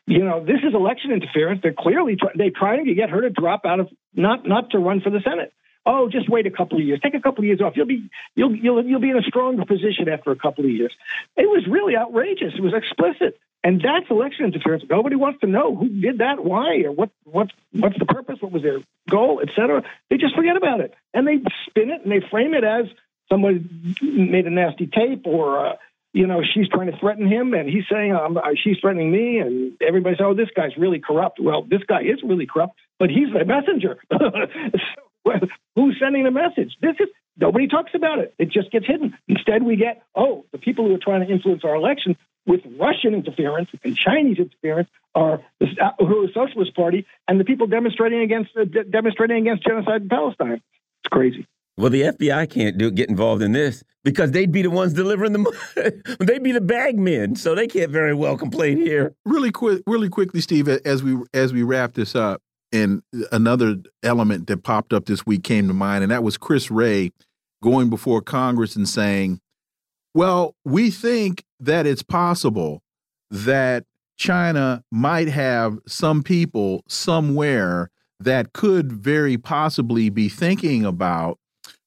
you know, this is election interference. They're clearly they're trying to get her to drop out of not not to run for the Senate. Oh, just wait a couple of years. Take a couple of years off. You'll be you'll you'll you'll be in a stronger position after a couple of years. It was really outrageous. It was explicit. And that's election interference. Nobody wants to know who did that, why, or what, what, what's the purpose, what was their goal, et cetera. They just forget about it, and they spin it and they frame it as someone made a nasty tape, or uh, you know, she's trying to threaten him, and he's saying um, she's threatening me, and everybody says, "Oh, this guy's really corrupt." Well, this guy is really corrupt, but he's the messenger. *laughs* so, who's sending the message? This is nobody talks about it. It just gets hidden. Instead, we get, oh, the people who are trying to influence our election with Russian interference and Chinese interference are the uh, Socialist Party and the people demonstrating against uh, demonstrating against genocide in Palestine. It's crazy. Well, the FBI can't do get involved in this because they'd be the ones delivering the money. *laughs* they'd be the bag men, so they can't very well complain here. Really quick, really quickly, Steve, as we as we wrap this up, and another element that popped up this week came to mind, and that was Chris Wray going before Congress and saying well, we think that it's possible that China might have some people somewhere that could very possibly be thinking about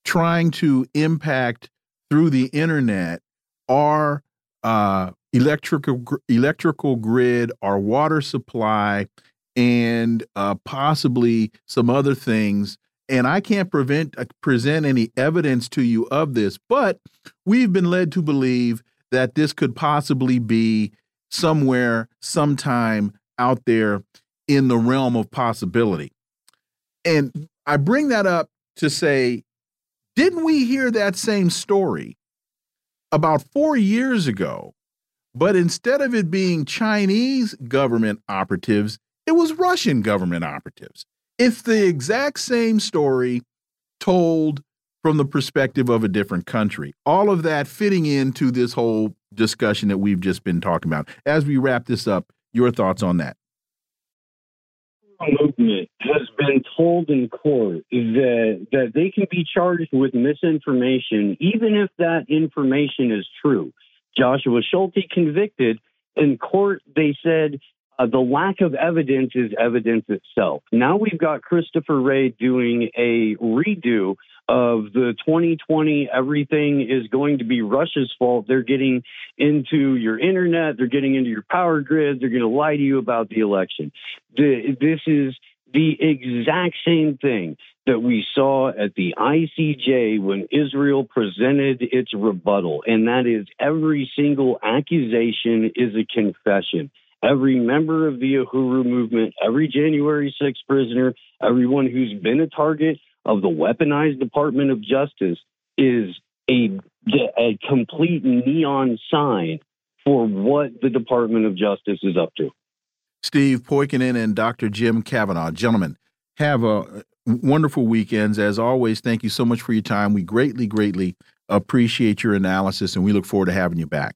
trying to impact through the internet our uh, electrical electrical grid, our water supply, and uh, possibly some other things. And I can't prevent uh, present any evidence to you of this, but we've been led to believe that this could possibly be somewhere, sometime out there in the realm of possibility. And I bring that up to say, didn't we hear that same story about four years ago? But instead of it being Chinese government operatives, it was Russian government operatives. It's the exact same story told from the perspective of a different country. All of that fitting into this whole discussion that we've just been talking about. As we wrap this up, your thoughts on that? movement has been told in court that that they can be charged with misinformation even if that information is true. Joshua Schulte convicted in court they said uh, the lack of evidence is evidence itself. Now we've got Christopher Wray doing a redo of the 2020 everything is going to be Russia's fault. They're getting into your internet, they're getting into your power grid, they're going to lie to you about the election. This is the exact same thing that we saw at the ICJ when Israel presented its rebuttal, and that is every single accusation is a confession every member of the Uhuru movement, every January 6th prisoner, everyone who's been a target of the weaponized Department of Justice is a, a complete neon sign for what the Department of Justice is up to. Steve Poikonen and Dr. Jim Kavanagh, Gentlemen, have a wonderful weekends. As always, thank you so much for your time. We greatly, greatly appreciate your analysis, and we look forward to having you back.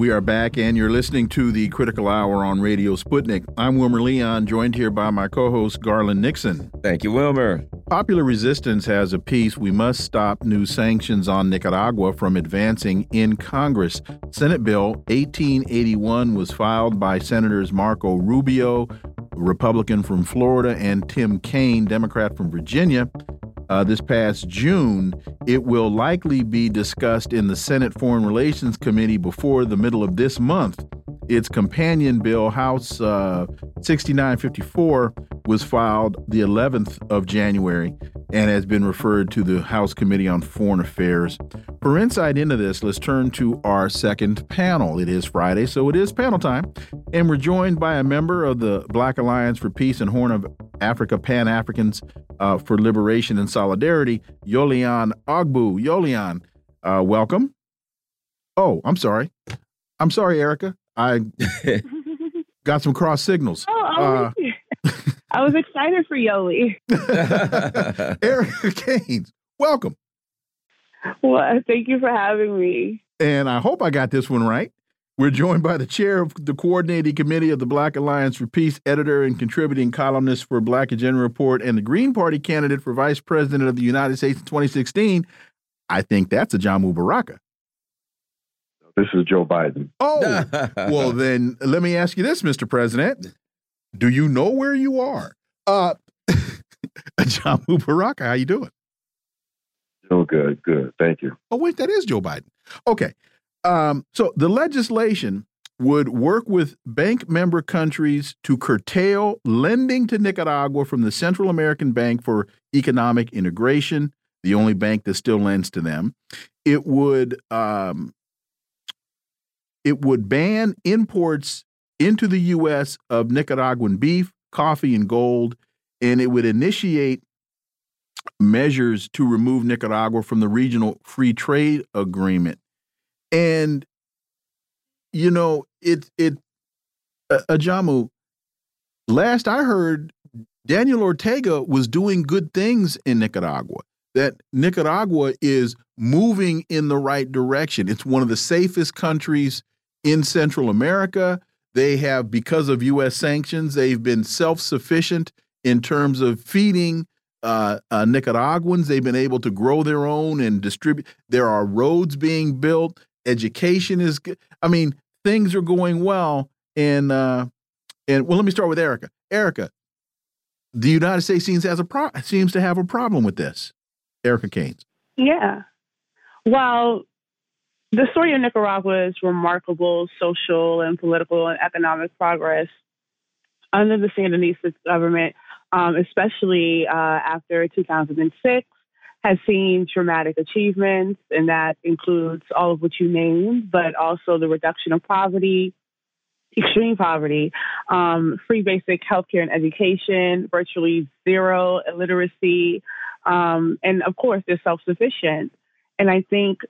We are back, and you're listening to the Critical Hour on Radio Sputnik. I'm Wilmer Leon, joined here by my co host, Garland Nixon. Thank you, Wilmer. Popular Resistance has a piece We must stop new sanctions on Nicaragua from advancing in Congress. Senate Bill 1881 was filed by Senators Marco Rubio, Republican from Florida, and Tim Kaine, Democrat from Virginia uh, this past June. It will likely be discussed in the Senate Foreign Relations Committee before the middle of this month. Its companion bill, House uh, 6954, was filed the 11th of January and has been referred to the House Committee on Foreign Affairs. For insight into this, let's turn to our second panel. It is Friday, so it is panel time. And we're joined by a member of the Black Alliance for Peace and Horn of Africa Pan Africans uh, for Liberation and Solidarity, Yolian Ogbu. Yolian, uh, welcome. Oh, I'm sorry. I'm sorry, Erica. I *laughs* got some cross signals. Oh, uh, I was excited for Yoli. *laughs* Erica Caines, welcome. Well, thank you for having me. And I hope I got this one right. We're joined by the chair of the coordinating committee of the Black Alliance for Peace, editor and contributing columnist for Black Agenda Report, and the Green Party candidate for vice president of the United States in 2016. I think that's Ajamu Baraka. This is Joe Biden. Oh, *laughs* well, then let me ask you this, Mr. President. Do you know where you are? Uh, *laughs* Jamu Baraka, how you doing? Oh, good, good. Thank you. Oh, wait, that is Joe Biden. Okay. Um, so the legislation would work with bank member countries to curtail lending to Nicaragua from the Central American Bank for Economic Integration, the only bank that still lends to them. It would um, it would ban imports into the U.S. of Nicaraguan beef, coffee, and gold, and it would initiate measures to remove Nicaragua from the regional free trade agreement. And, you know, it it uh, Ajamu. Last I heard, Daniel Ortega was doing good things in Nicaragua. That Nicaragua is moving in the right direction. It's one of the safest countries in Central America. They have, because of U.S. sanctions, they've been self sufficient in terms of feeding uh, uh, Nicaraguans. They've been able to grow their own and distribute. There are roads being built. Education is, I mean, things are going well. And uh, and well, let me start with Erica. Erica, the United States seems has a pro seems to have a problem with this. Erica Caines. Yeah. Well, the story of Nicaragua's remarkable social and political and economic progress under the Sandinista government, um, especially uh, after 2006, has seen dramatic achievements, and that includes all of what you named, but also the reduction of poverty, extreme poverty, um, free basic healthcare and education, virtually zero illiteracy, um, and of course, they're self sufficient. And I think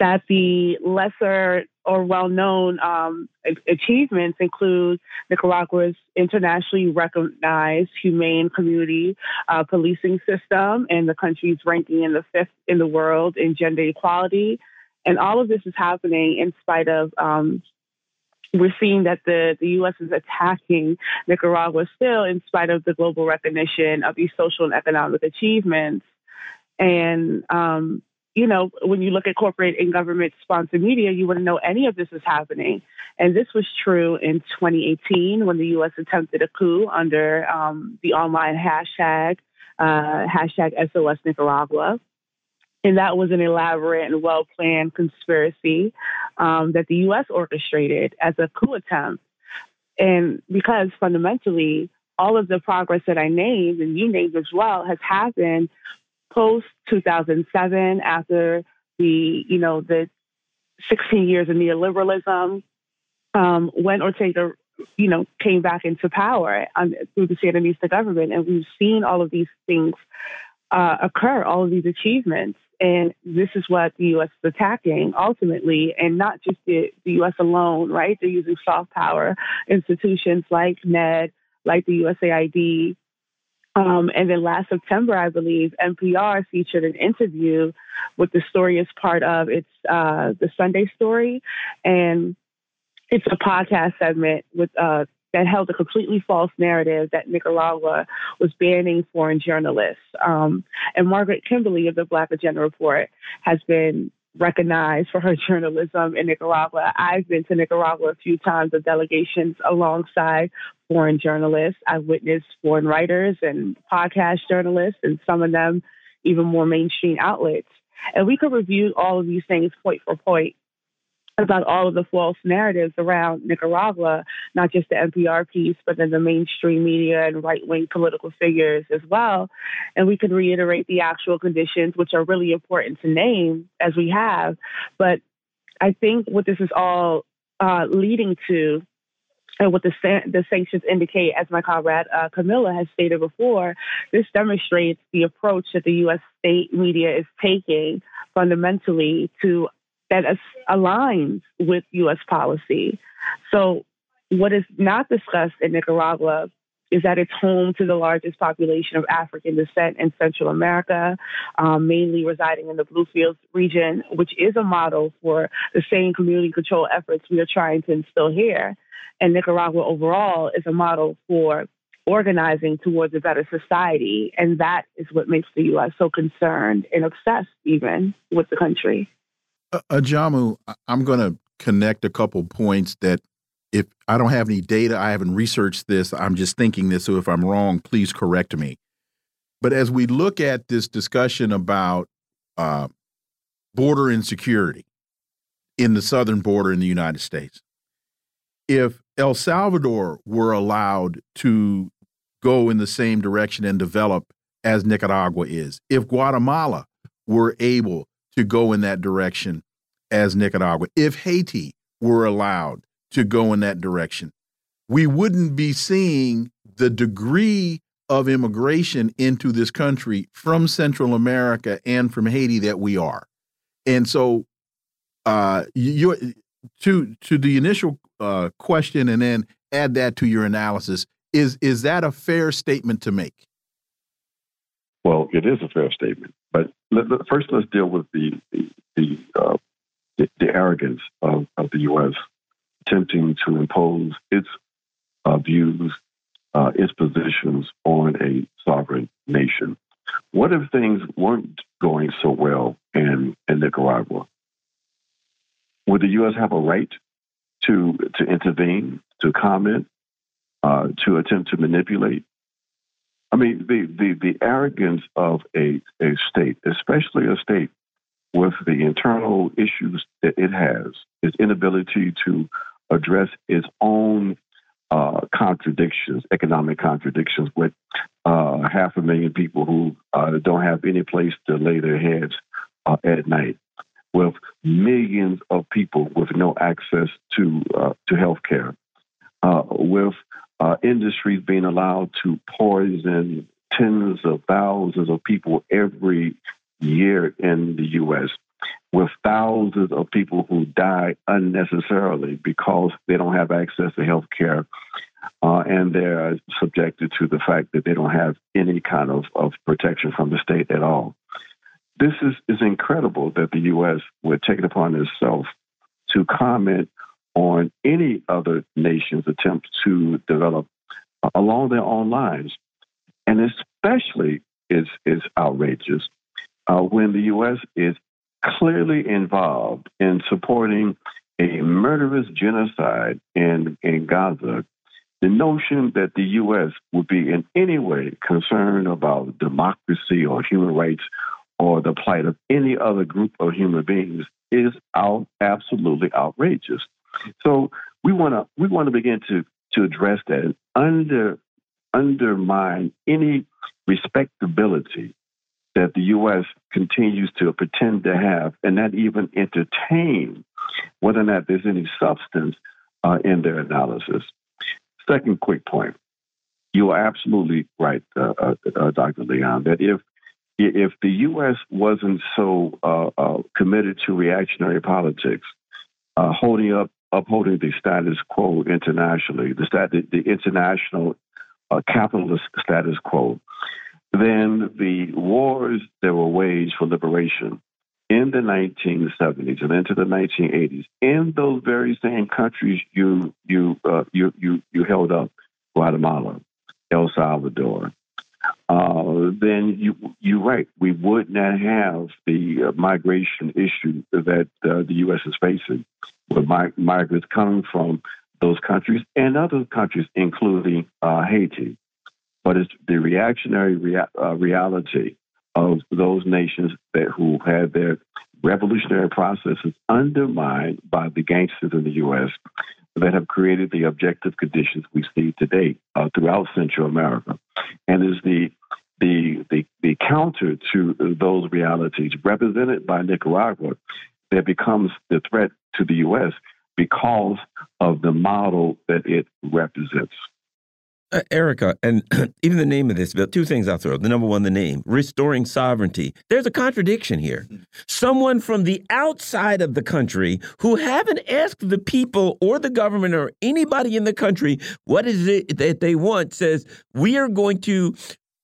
that the lesser or well known um, achievements include Nicaragua's internationally recognized humane community uh, policing system and the country's ranking in the fifth in the world in gender equality. And all of this is happening in spite of um, we're seeing that the, the U.S. is attacking Nicaragua still in spite of the global recognition of these social and economic achievements. And um, you know, when you look at corporate and government sponsored media, you wouldn't know any of this is happening. And this was true in 2018 when the U.S. attempted a coup under um, the online hashtag, uh, hashtag SOS Nicaragua. And that was an elaborate and well planned conspiracy um, that the U.S. orchestrated as a coup attempt. And because fundamentally, all of the progress that I named and you named as well has happened post 2007 after the, you know, the 16 years of neoliberalism, um, when Ortega, you know, came back into power um, through the Sandinista government. And we've seen all of these things uh, occur, all of these achievements. And this is what the U.S. is attacking ultimately, and not just the, the U.S. alone, right? They're using soft power institutions like NED, like the USAID, um, and then last September, I believe, NPR featured an interview with the story as part of its uh, the Sunday Story, and it's a podcast segment with uh, that held a completely false narrative that Nicaragua was banning foreign journalists. Um, and Margaret Kimberley of the Black Agenda Report has been recognized for her *laughs* journalism in Nicaragua. I've been to Nicaragua a few times with delegations alongside foreign journalists. I've witnessed foreign writers and podcast journalists, and some of them even more mainstream outlets. And we could review all of these things point for point about all of the false narratives around Nicaragua, not just the NPR piece, but then the mainstream media and right wing political figures as well. And we can reiterate the actual conditions, which are really important to name as we have. But I think what this is all uh, leading to and what the, the sanctions indicate, as my comrade uh, Camilla has stated before, this demonstrates the approach that the U.S. state media is taking fundamentally to that aligns with U.S. policy. So, what is not discussed in Nicaragua is that it's home to the largest population of African descent in Central America, um, mainly residing in the Bluefields region, which is a model for the same community control efforts we are trying to instill here. And Nicaragua overall is a model for organizing towards a better society. And that is what makes the U.S. so concerned and obsessed, even with the country. Uh, Ajamu, I'm going to connect a couple points that if I don't have any data, I haven't researched this, I'm just thinking this. So if I'm wrong, please correct me. But as we look at this discussion about uh, border insecurity in the southern border in the United States, if El Salvador were allowed to go in the same direction and develop as Nicaragua is, if Guatemala were able to go in that direction as Nicaragua. If Haiti were allowed to go in that direction, we wouldn't be seeing the degree of immigration into this country from Central America and from Haiti that we are. And so uh, you, to to the initial uh, question and then add that to your analysis. Is is that a fair statement to make? Well, it is a fair statement, but let, let, first let's deal with the the the, uh, the, the arrogance of, of the U.S. attempting to impose its uh, views, uh, its positions on a sovereign nation. What if things weren't going so well in, in Nicaragua? Would the U.S. have a right to to intervene, to comment, uh, to attempt to manipulate? I mean, the, the, the arrogance of a, a state, especially a state with the internal issues that it has, its inability to address its own uh, contradictions, economic contradictions, with uh, half a million people who uh, don't have any place to lay their heads uh, at night, with millions of people with no access to uh, to health care, uh, with industries being allowed to poison tens of thousands of people every year in the U.S with thousands of people who die unnecessarily because they don't have access to health care uh, and they're subjected to the fact that they don't have any kind of, of protection from the state at all. This is, is incredible that the U.S. would take it upon itself to comment on any other nation's attempt to develop uh, along their own lines. And especially is, is outrageous uh, when the U.S. is clearly involved in supporting a murderous genocide in, in Gaza, the notion that the U.S. would be in any way concerned about democracy or human rights or the plight of any other group of human beings is out, absolutely outrageous. So we want to we want to begin to to address that and under undermine any respectability that the U.S. continues to pretend to have and not even entertain whether or not there's any substance uh, in their analysis. Second quick point. You are absolutely right, uh, uh, uh Dr. Leon, that if if the U.S. wasn't so uh, uh, committed to reactionary politics, holding up upholding the status quo internationally, the, stat- the international capitalist status quo, then the wars that were waged for liberation in the 1970s and into the 1980s in those very same countries you you uh, you, you you held up Guatemala, El Salvador, uh, then you you're right. We would not have the uh, migration issue that uh, the U.S. is facing, with mi- migrants coming from those countries and other countries, including uh, Haiti but it's the reactionary rea- uh, reality of those nations that who had their revolutionary processes undermined by the gangsters in the U.S. that have created the objective conditions we see today uh, throughout Central America, and is the the, the the counter to those realities represented by Nicaragua that becomes the threat to the U.S. because of the model that it represents. Uh, Erica, and *clears throat* even the name of this bill, two things I'll throw. The number one, the name, restoring sovereignty. There's a contradiction here. Someone from the outside of the country who haven't asked the people or the government or anybody in the country what is it that they want says, we are going to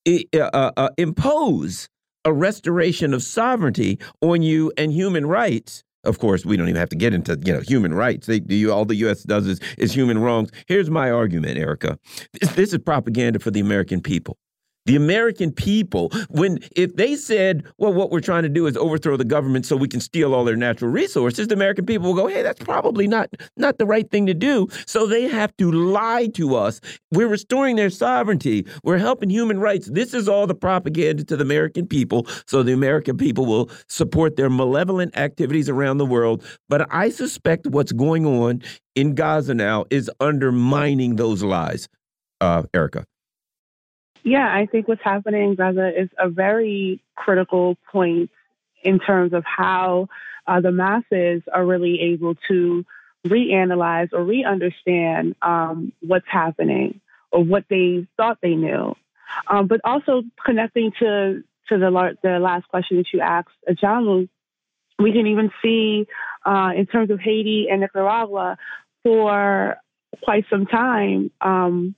uh, uh, uh, impose a restoration of sovereignty on you and human rights of course, we don't even have to get into you know human rights. They, the, all the U.S. does is, is human wrongs. Here's my argument, Erica. This, this is propaganda for the American people. The American people, when if they said, well, what we're trying to do is overthrow the government so we can steal all their natural resources, the American people will go, hey, that's probably not not the right thing to do. So they have to lie to us. We're restoring their sovereignty. We're helping human rights. This is all the propaganda to the American people. So the American people will support their malevolent activities around the world. But I suspect what's going on in Gaza now is undermining those lies. Uh, Erica. Yeah, I think what's happening in Gaza is a very critical point in terms of how uh, the masses are really able to reanalyze or re-understand um, what's happening or what they thought they knew. Um, but also connecting to to the the last question that you asked, John, we can even see uh, in terms of Haiti and Nicaragua for quite some time, um,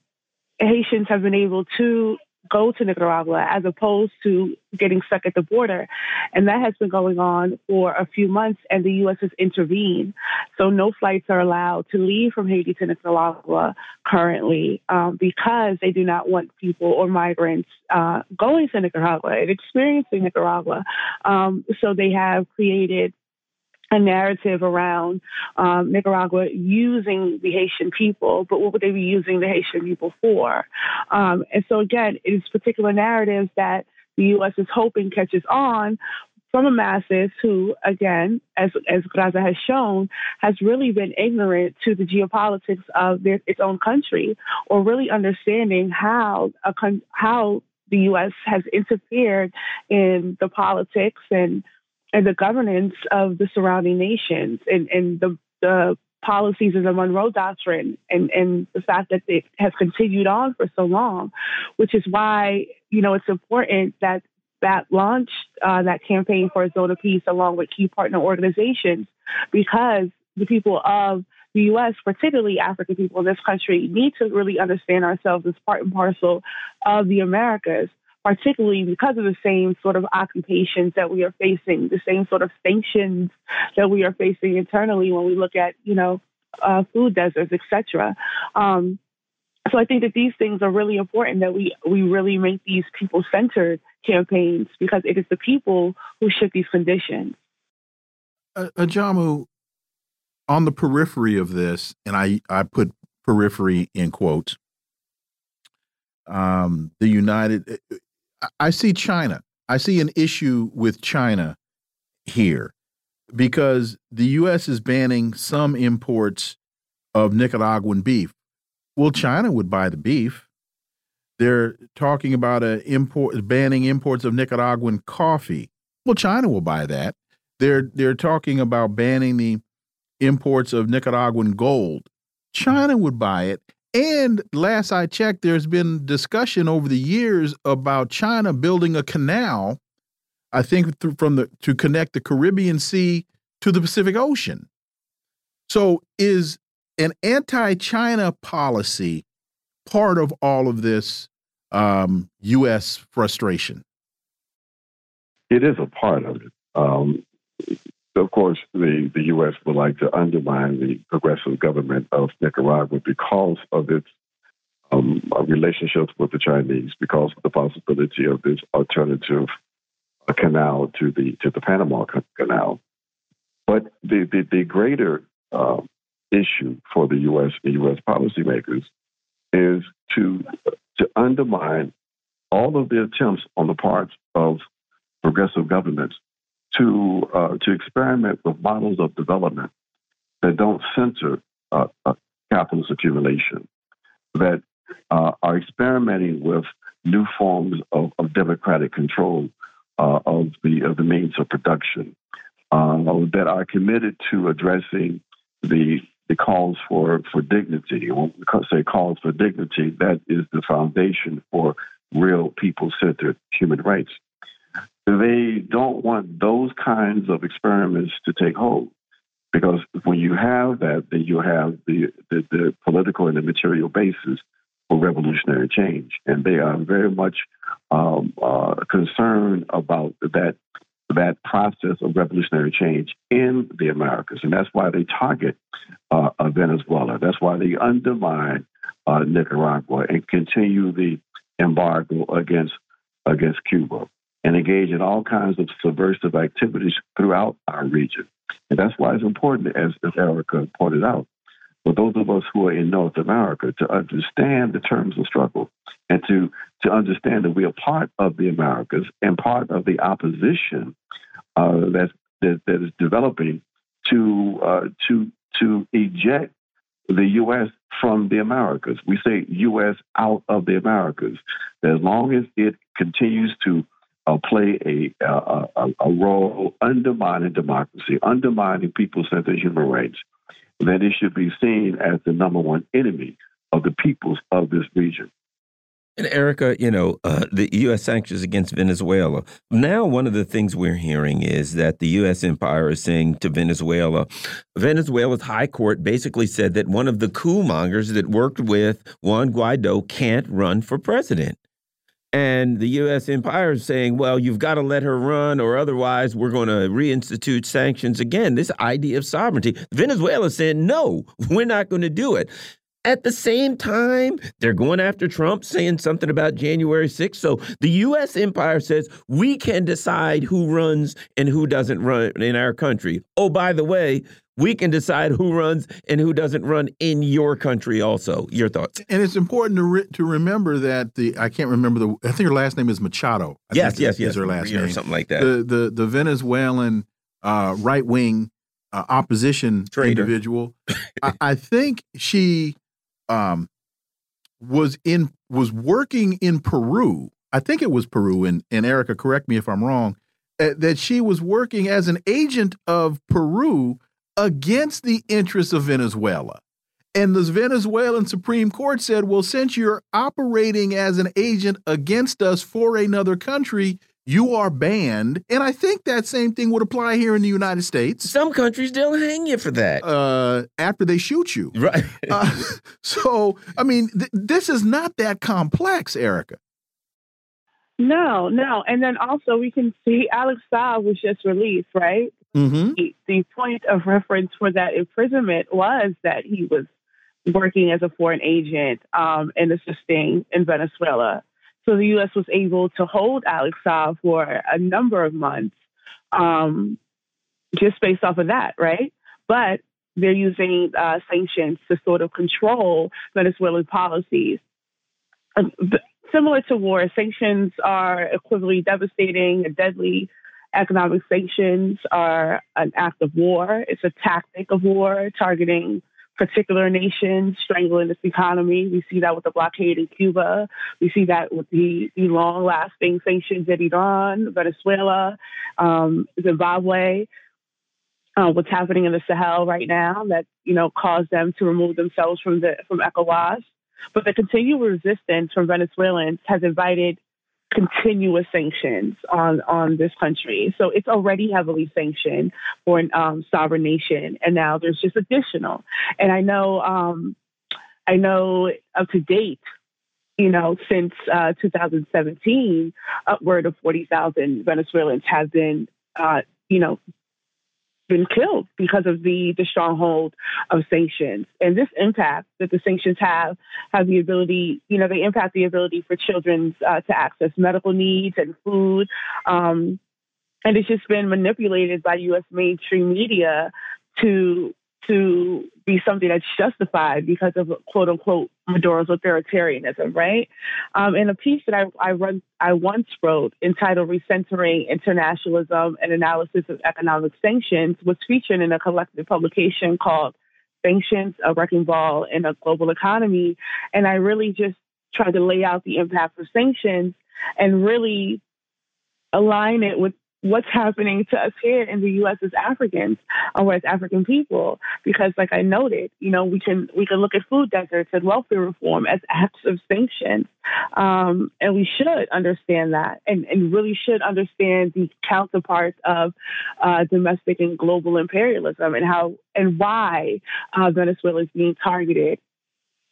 Haitians have been able to go to Nicaragua as opposed to getting stuck at the border. And that has been going on for a few months, and the U.S. has intervened. So no flights are allowed to leave from Haiti to Nicaragua currently um, because they do not want people or migrants uh, going to Nicaragua and experiencing Nicaragua. Um, so they have created a narrative around um, Nicaragua using the Haitian people, but what would they be using the Haitian people for? Um, and so, again, it is particular narratives that the U.S. is hoping catches on from the masses who, again, as as Gaza has shown, has really been ignorant to the geopolitics of their, its own country, or really understanding how a how the U.S. has interfered in the politics and and the governance of the surrounding nations and, and the, the policies of the Monroe Doctrine and, and the fact that it has continued on for so long, which is why, you know, it's important that that launched uh, that campaign for a zone of peace along with key partner organizations because the people of the U.S., particularly African people in this country, need to really understand ourselves as part and parcel of the Americas particularly because of the same sort of occupations that we are facing, the same sort of sanctions that we are facing internally when we look at, you know, uh, food deserts, etc. Um, so I think that these things are really important that we we really make these people centered campaigns because it is the people who shape these conditions. Uh, Ajamu, on the periphery of this, and I I put periphery in quotes. Um, the United I see China. I see an issue with China here because the U.S. is banning some imports of Nicaraguan beef. Well, China would buy the beef. They're talking about a import banning imports of Nicaraguan coffee. Well, China will buy that. They're they're talking about banning the imports of Nicaraguan gold. China would buy it. And last I checked, there's been discussion over the years about China building a canal, I think from the to connect the Caribbean Sea to the Pacific Ocean. So is an anti-China policy part of all of this um, U.S. frustration? It is a part of it. Um, of course, the, the U.S. would like to undermine the progressive government of Nicaragua because of its um, relationships with the Chinese, because of the possibility of this alternative canal to the to the Panama Canal. But the the, the greater uh, issue for the U.S. and U.S. policymakers is to to undermine all of the attempts on the part of progressive governments to uh, to experiment with models of development that don't center uh, uh, capitalist accumulation, that uh, are experimenting with new forms of, of democratic control uh, of the of the means of production, uh, that are committed to addressing the the calls for for dignity. When we say calls for dignity, that is the foundation for real people centered human rights. They don't want those kinds of experiments to take hold because when you have that, then you have the, the, the political and the material basis for revolutionary change. And they are very much um, uh, concerned about that that process of revolutionary change in the Americas. And that's why they target uh, Venezuela. That's why they undermine uh, Nicaragua and continue the embargo against against Cuba and engage in all kinds of subversive activities throughout our region. And that's why it's important, as, as Erica pointed out, for those of us who are in North America to understand the terms of struggle and to, to understand that we are part of the Americas and part of the opposition uh, that, that, is developing to, uh, to, to eject the U.S. from the Americas. We say U.S. out of the Americas. As long as it continues to uh, play a, a, a, role undermining democracy, undermining people-centered human rights, then it should be seen as the number one enemy of the peoples of this region. And Erica, you know, uh, the U.S. sanctions against Venezuela. Now, one of the things we're hearing is that the U.S. empire is saying to Venezuela, Venezuela's high court basically said that one of the coup mongers that worked with Juan Guaido can't run for president. And the U.S. empire is saying, well, you've got to let her run, or otherwise we're going to reinstitute sanctions again. This idea of sovereignty. Venezuela said, no, we're not going to do it. At the same time, they're going after Trump, saying something about January 6th. So the U.S. empire says we can decide who runs and who doesn't run in our country. Oh, by the way, we can decide who runs and who doesn't run in your country also. Your thoughts? And it's important to re to remember that the I can't remember the I think her last name is Machado. I yes, yes, yes. Her last name or something like that. The the, the Venezuelan uh, right wing uh, opposition Traitor. individual. I, I think she um, was in was working in Peru. I think it was Peru, and, and Erica, correct me if I'm wrong. Uh, that she was working as an agent of Peru against the interests of Venezuela. And the Venezuelan Supreme Court said, well, since you're operating as an agent against us for another country, you are banned. And I think that same thing would apply here in the United States. Some countries they'll hang you for that uh, after they shoot you. Right. *laughs* uh, so, I mean, th this is not that complex, Erica. No, no. And then also we can see Alex Saab was just released, right? Mm -hmm. the, point of reference for that imprisonment was that he was working as a foreign agent um, and assisting in Venezuela. So the U.S. was able to hold Alex Saab for a number of months um, just based off of that, right? But they're using uh, sanctions to sort of control Venezuelan policies. Uh, similar to war, sanctions are equivalently devastating and deadly. Economic sanctions are an act of war. It's a tactic of war targeting particular nations, strangling its economy. We see that with the blockade in Cuba. We see that with the, the long lasting sanctions in Iran, Venezuela, um, Zimbabwe. Uh, what's happening in the Sahel right now that you know caused them to remove themselves from the from ECOWAS, but the continual resistance from Venezuelans has invited continuous sanctions on on this country. So it's already heavily sanctioned for a um, sovereign nation, and now there's just additional. And I know, um, I know up to date, you know, since uh, 2017, upward of 40,000 Venezuelans have been, uh, you know, been killed because of the the stronghold of sanctions. And this impact that the sanctions have have the ability, you know, they impact the ability for children uh, to access medical needs and food. Um, and it's just been manipulated by U.S. mainstream media to to be something that's justified because of quote unquote Maduro's authoritarianism, right? Um, in a piece that I, I, run, I once wrote entitled Recentering Internationalism and Analysis of Economic Sanctions was featured in a collective publication called Sanctions, a Wrecking Ball in a Global Economy. And I really just tried to lay out the impact of sanctions and really align it with what's happening to us here in the U.S. as Africans or as African people. Because, like I noted, you know, we can we can look at food deserts and welfare reform as acts of sanctions, um, and we should understand that, and, and really should understand the counterparts of uh, domestic and global imperialism and how and why uh, Venezuela is being targeted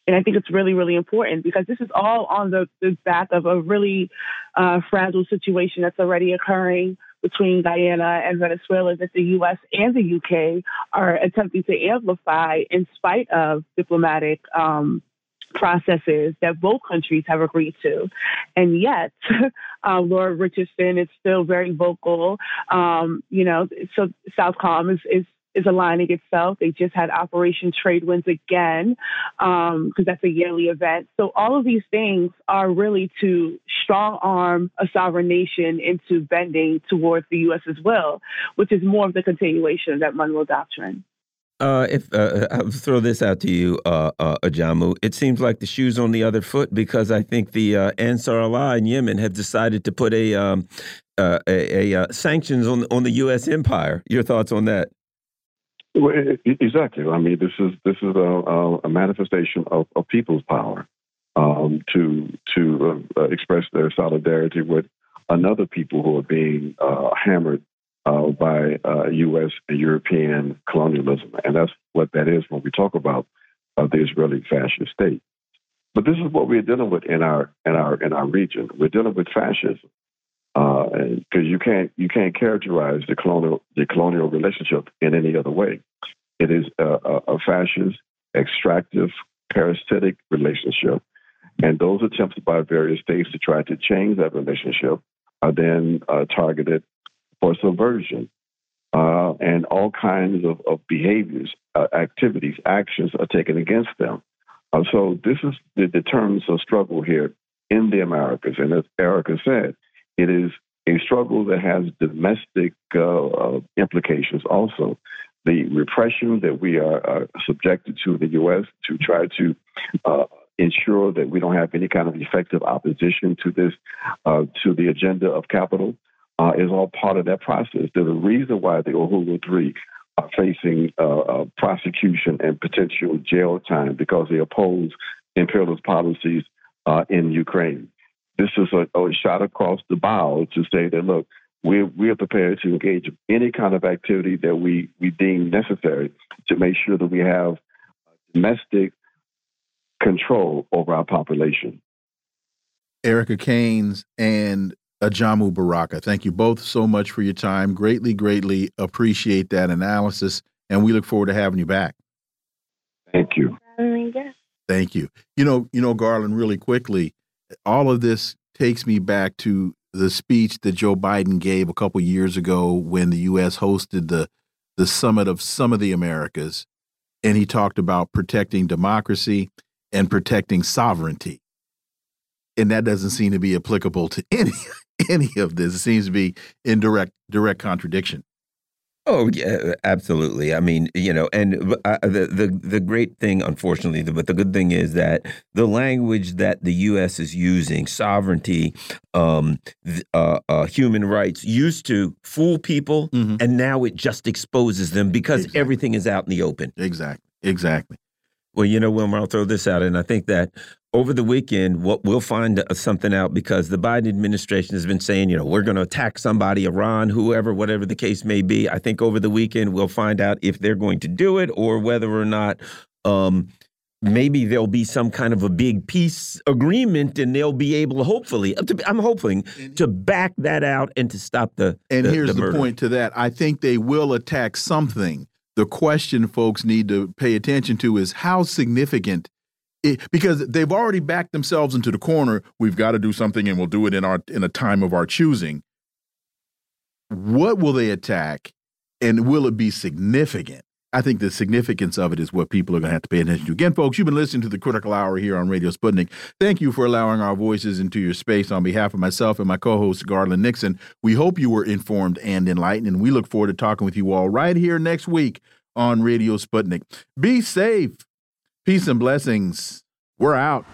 and I think it's really, really important because this is all on the, the back of a really uh, fragile situation that's already occurring between Guyana and Venezuela that the U.S. and the U.K. are attempting to amplify in spite of diplomatic um, processes that both countries have agreed to. And yet, *laughs* uh, Laura Richardson is still very vocal. Um, you know, so Southcom is, is is aligning itself. They just had Operation Trade Winds again, because um, that's a yearly event. So all of these things are really to strong arm a sovereign nation into bending towards the U.S.'s will, which is more of the continuation of that Monroe Doctrine. Uh, if uh, I'll throw this out to you, uh, uh, Ajamu, it seems like the shoe's on the other foot because I think the uh, Ansar Allah in Yemen have decided to put a um, uh, a, a sanctions on on the U.S. empire. Your thoughts on that? Well, exactly. I mean, this is this is a, a manifestation of, of people's power, um, to to uh, express their solidarity with another people who are being uh, hammered uh, by U.S. and European colonialism, and that's what that is when we talk about the Israeli fascist state. But this is what we're dealing with in our in our in our region. We're dealing with fascism because uh, you can't you can't characterize the colonial the colonial relationship in any other way. It is a, a, fascist, extractive, parasitic relationship, and those attempts by various states to try to change that relationship are then uh, targeted for subversion. Uh, and all kinds of, of behaviors, uh, activities, actions are taken against them. Uh, so this is the, the terms of struggle here in the Americas. And as Erica said, it is a struggle that has domestic uh, uh, implications also. The repression that we are subjected to in the U.S. to try to uh, ensure that we don't have any kind of effective opposition to this, uh, to the agenda of capital, uh, is all part of that process. There's a reason why the Uhuru Three are facing uh, prosecution and potential jail time because they oppose imperialist policies in Ukraine this is a, a shot across the bow to say that look, we're we're prepared to engage in any kind of activity that we we deem necessary to make sure that we have domestic control over our population. Erica Caines and Ajamu Baraka, thank you both so much for your time. Greatly, greatly appreciate that analysis, and we look forward to having you back. Thank you. Thank you. You know, you know, Garland, really quickly, all of this takes me back to the speech that Joe Biden gave a couple years ago when the U.S. hosted the the summit of some of the Americas, and he talked about protecting democracy and protecting sovereignty, and that doesn't seem to be applicable to *laughs* any any of this. It seems to be in direct direct contradiction. Oh yeah, absolutely. I mean, you know, and uh, the the the great thing, unfortunately, but the good thing is that the language that the U.S. is using, sovereignty, um, uh, uh, human rights, used to fool people, mm -hmm. and now it just exposes them because exactly. everything is out in the open. Exactly. Exactly. Well, you know, Wilmer, I'll throw this out, and I think that over the weekend, what we'll find uh, something out because the Biden administration has been saying, you know, we're going to attack somebody, Iran, whoever, whatever the case may be. I think over the weekend we'll find out if they're going to do it or whether or not um, maybe there'll be some kind of a big peace agreement and they'll be able to hopefully uh, i'm hoping to back that out and to stop the and the, here's the, the point to that. I think they will attack something the question folks need to pay attention to is how significant it, because they've already backed themselves into the corner we've got to do something and we'll do it in our in a time of our choosing. What will they attack and will it be significant I think the significance of it is what people are going to have to pay attention to. Again, folks, you've been listening to the Critical Hour here on Radio Sputnik. Thank you for allowing our voices into your space on behalf of myself and my co host, Garland Nixon. We hope you were informed and enlightened, and we look forward to talking with you all right here next week on Radio Sputnik. Be safe. Peace and blessings. We're out.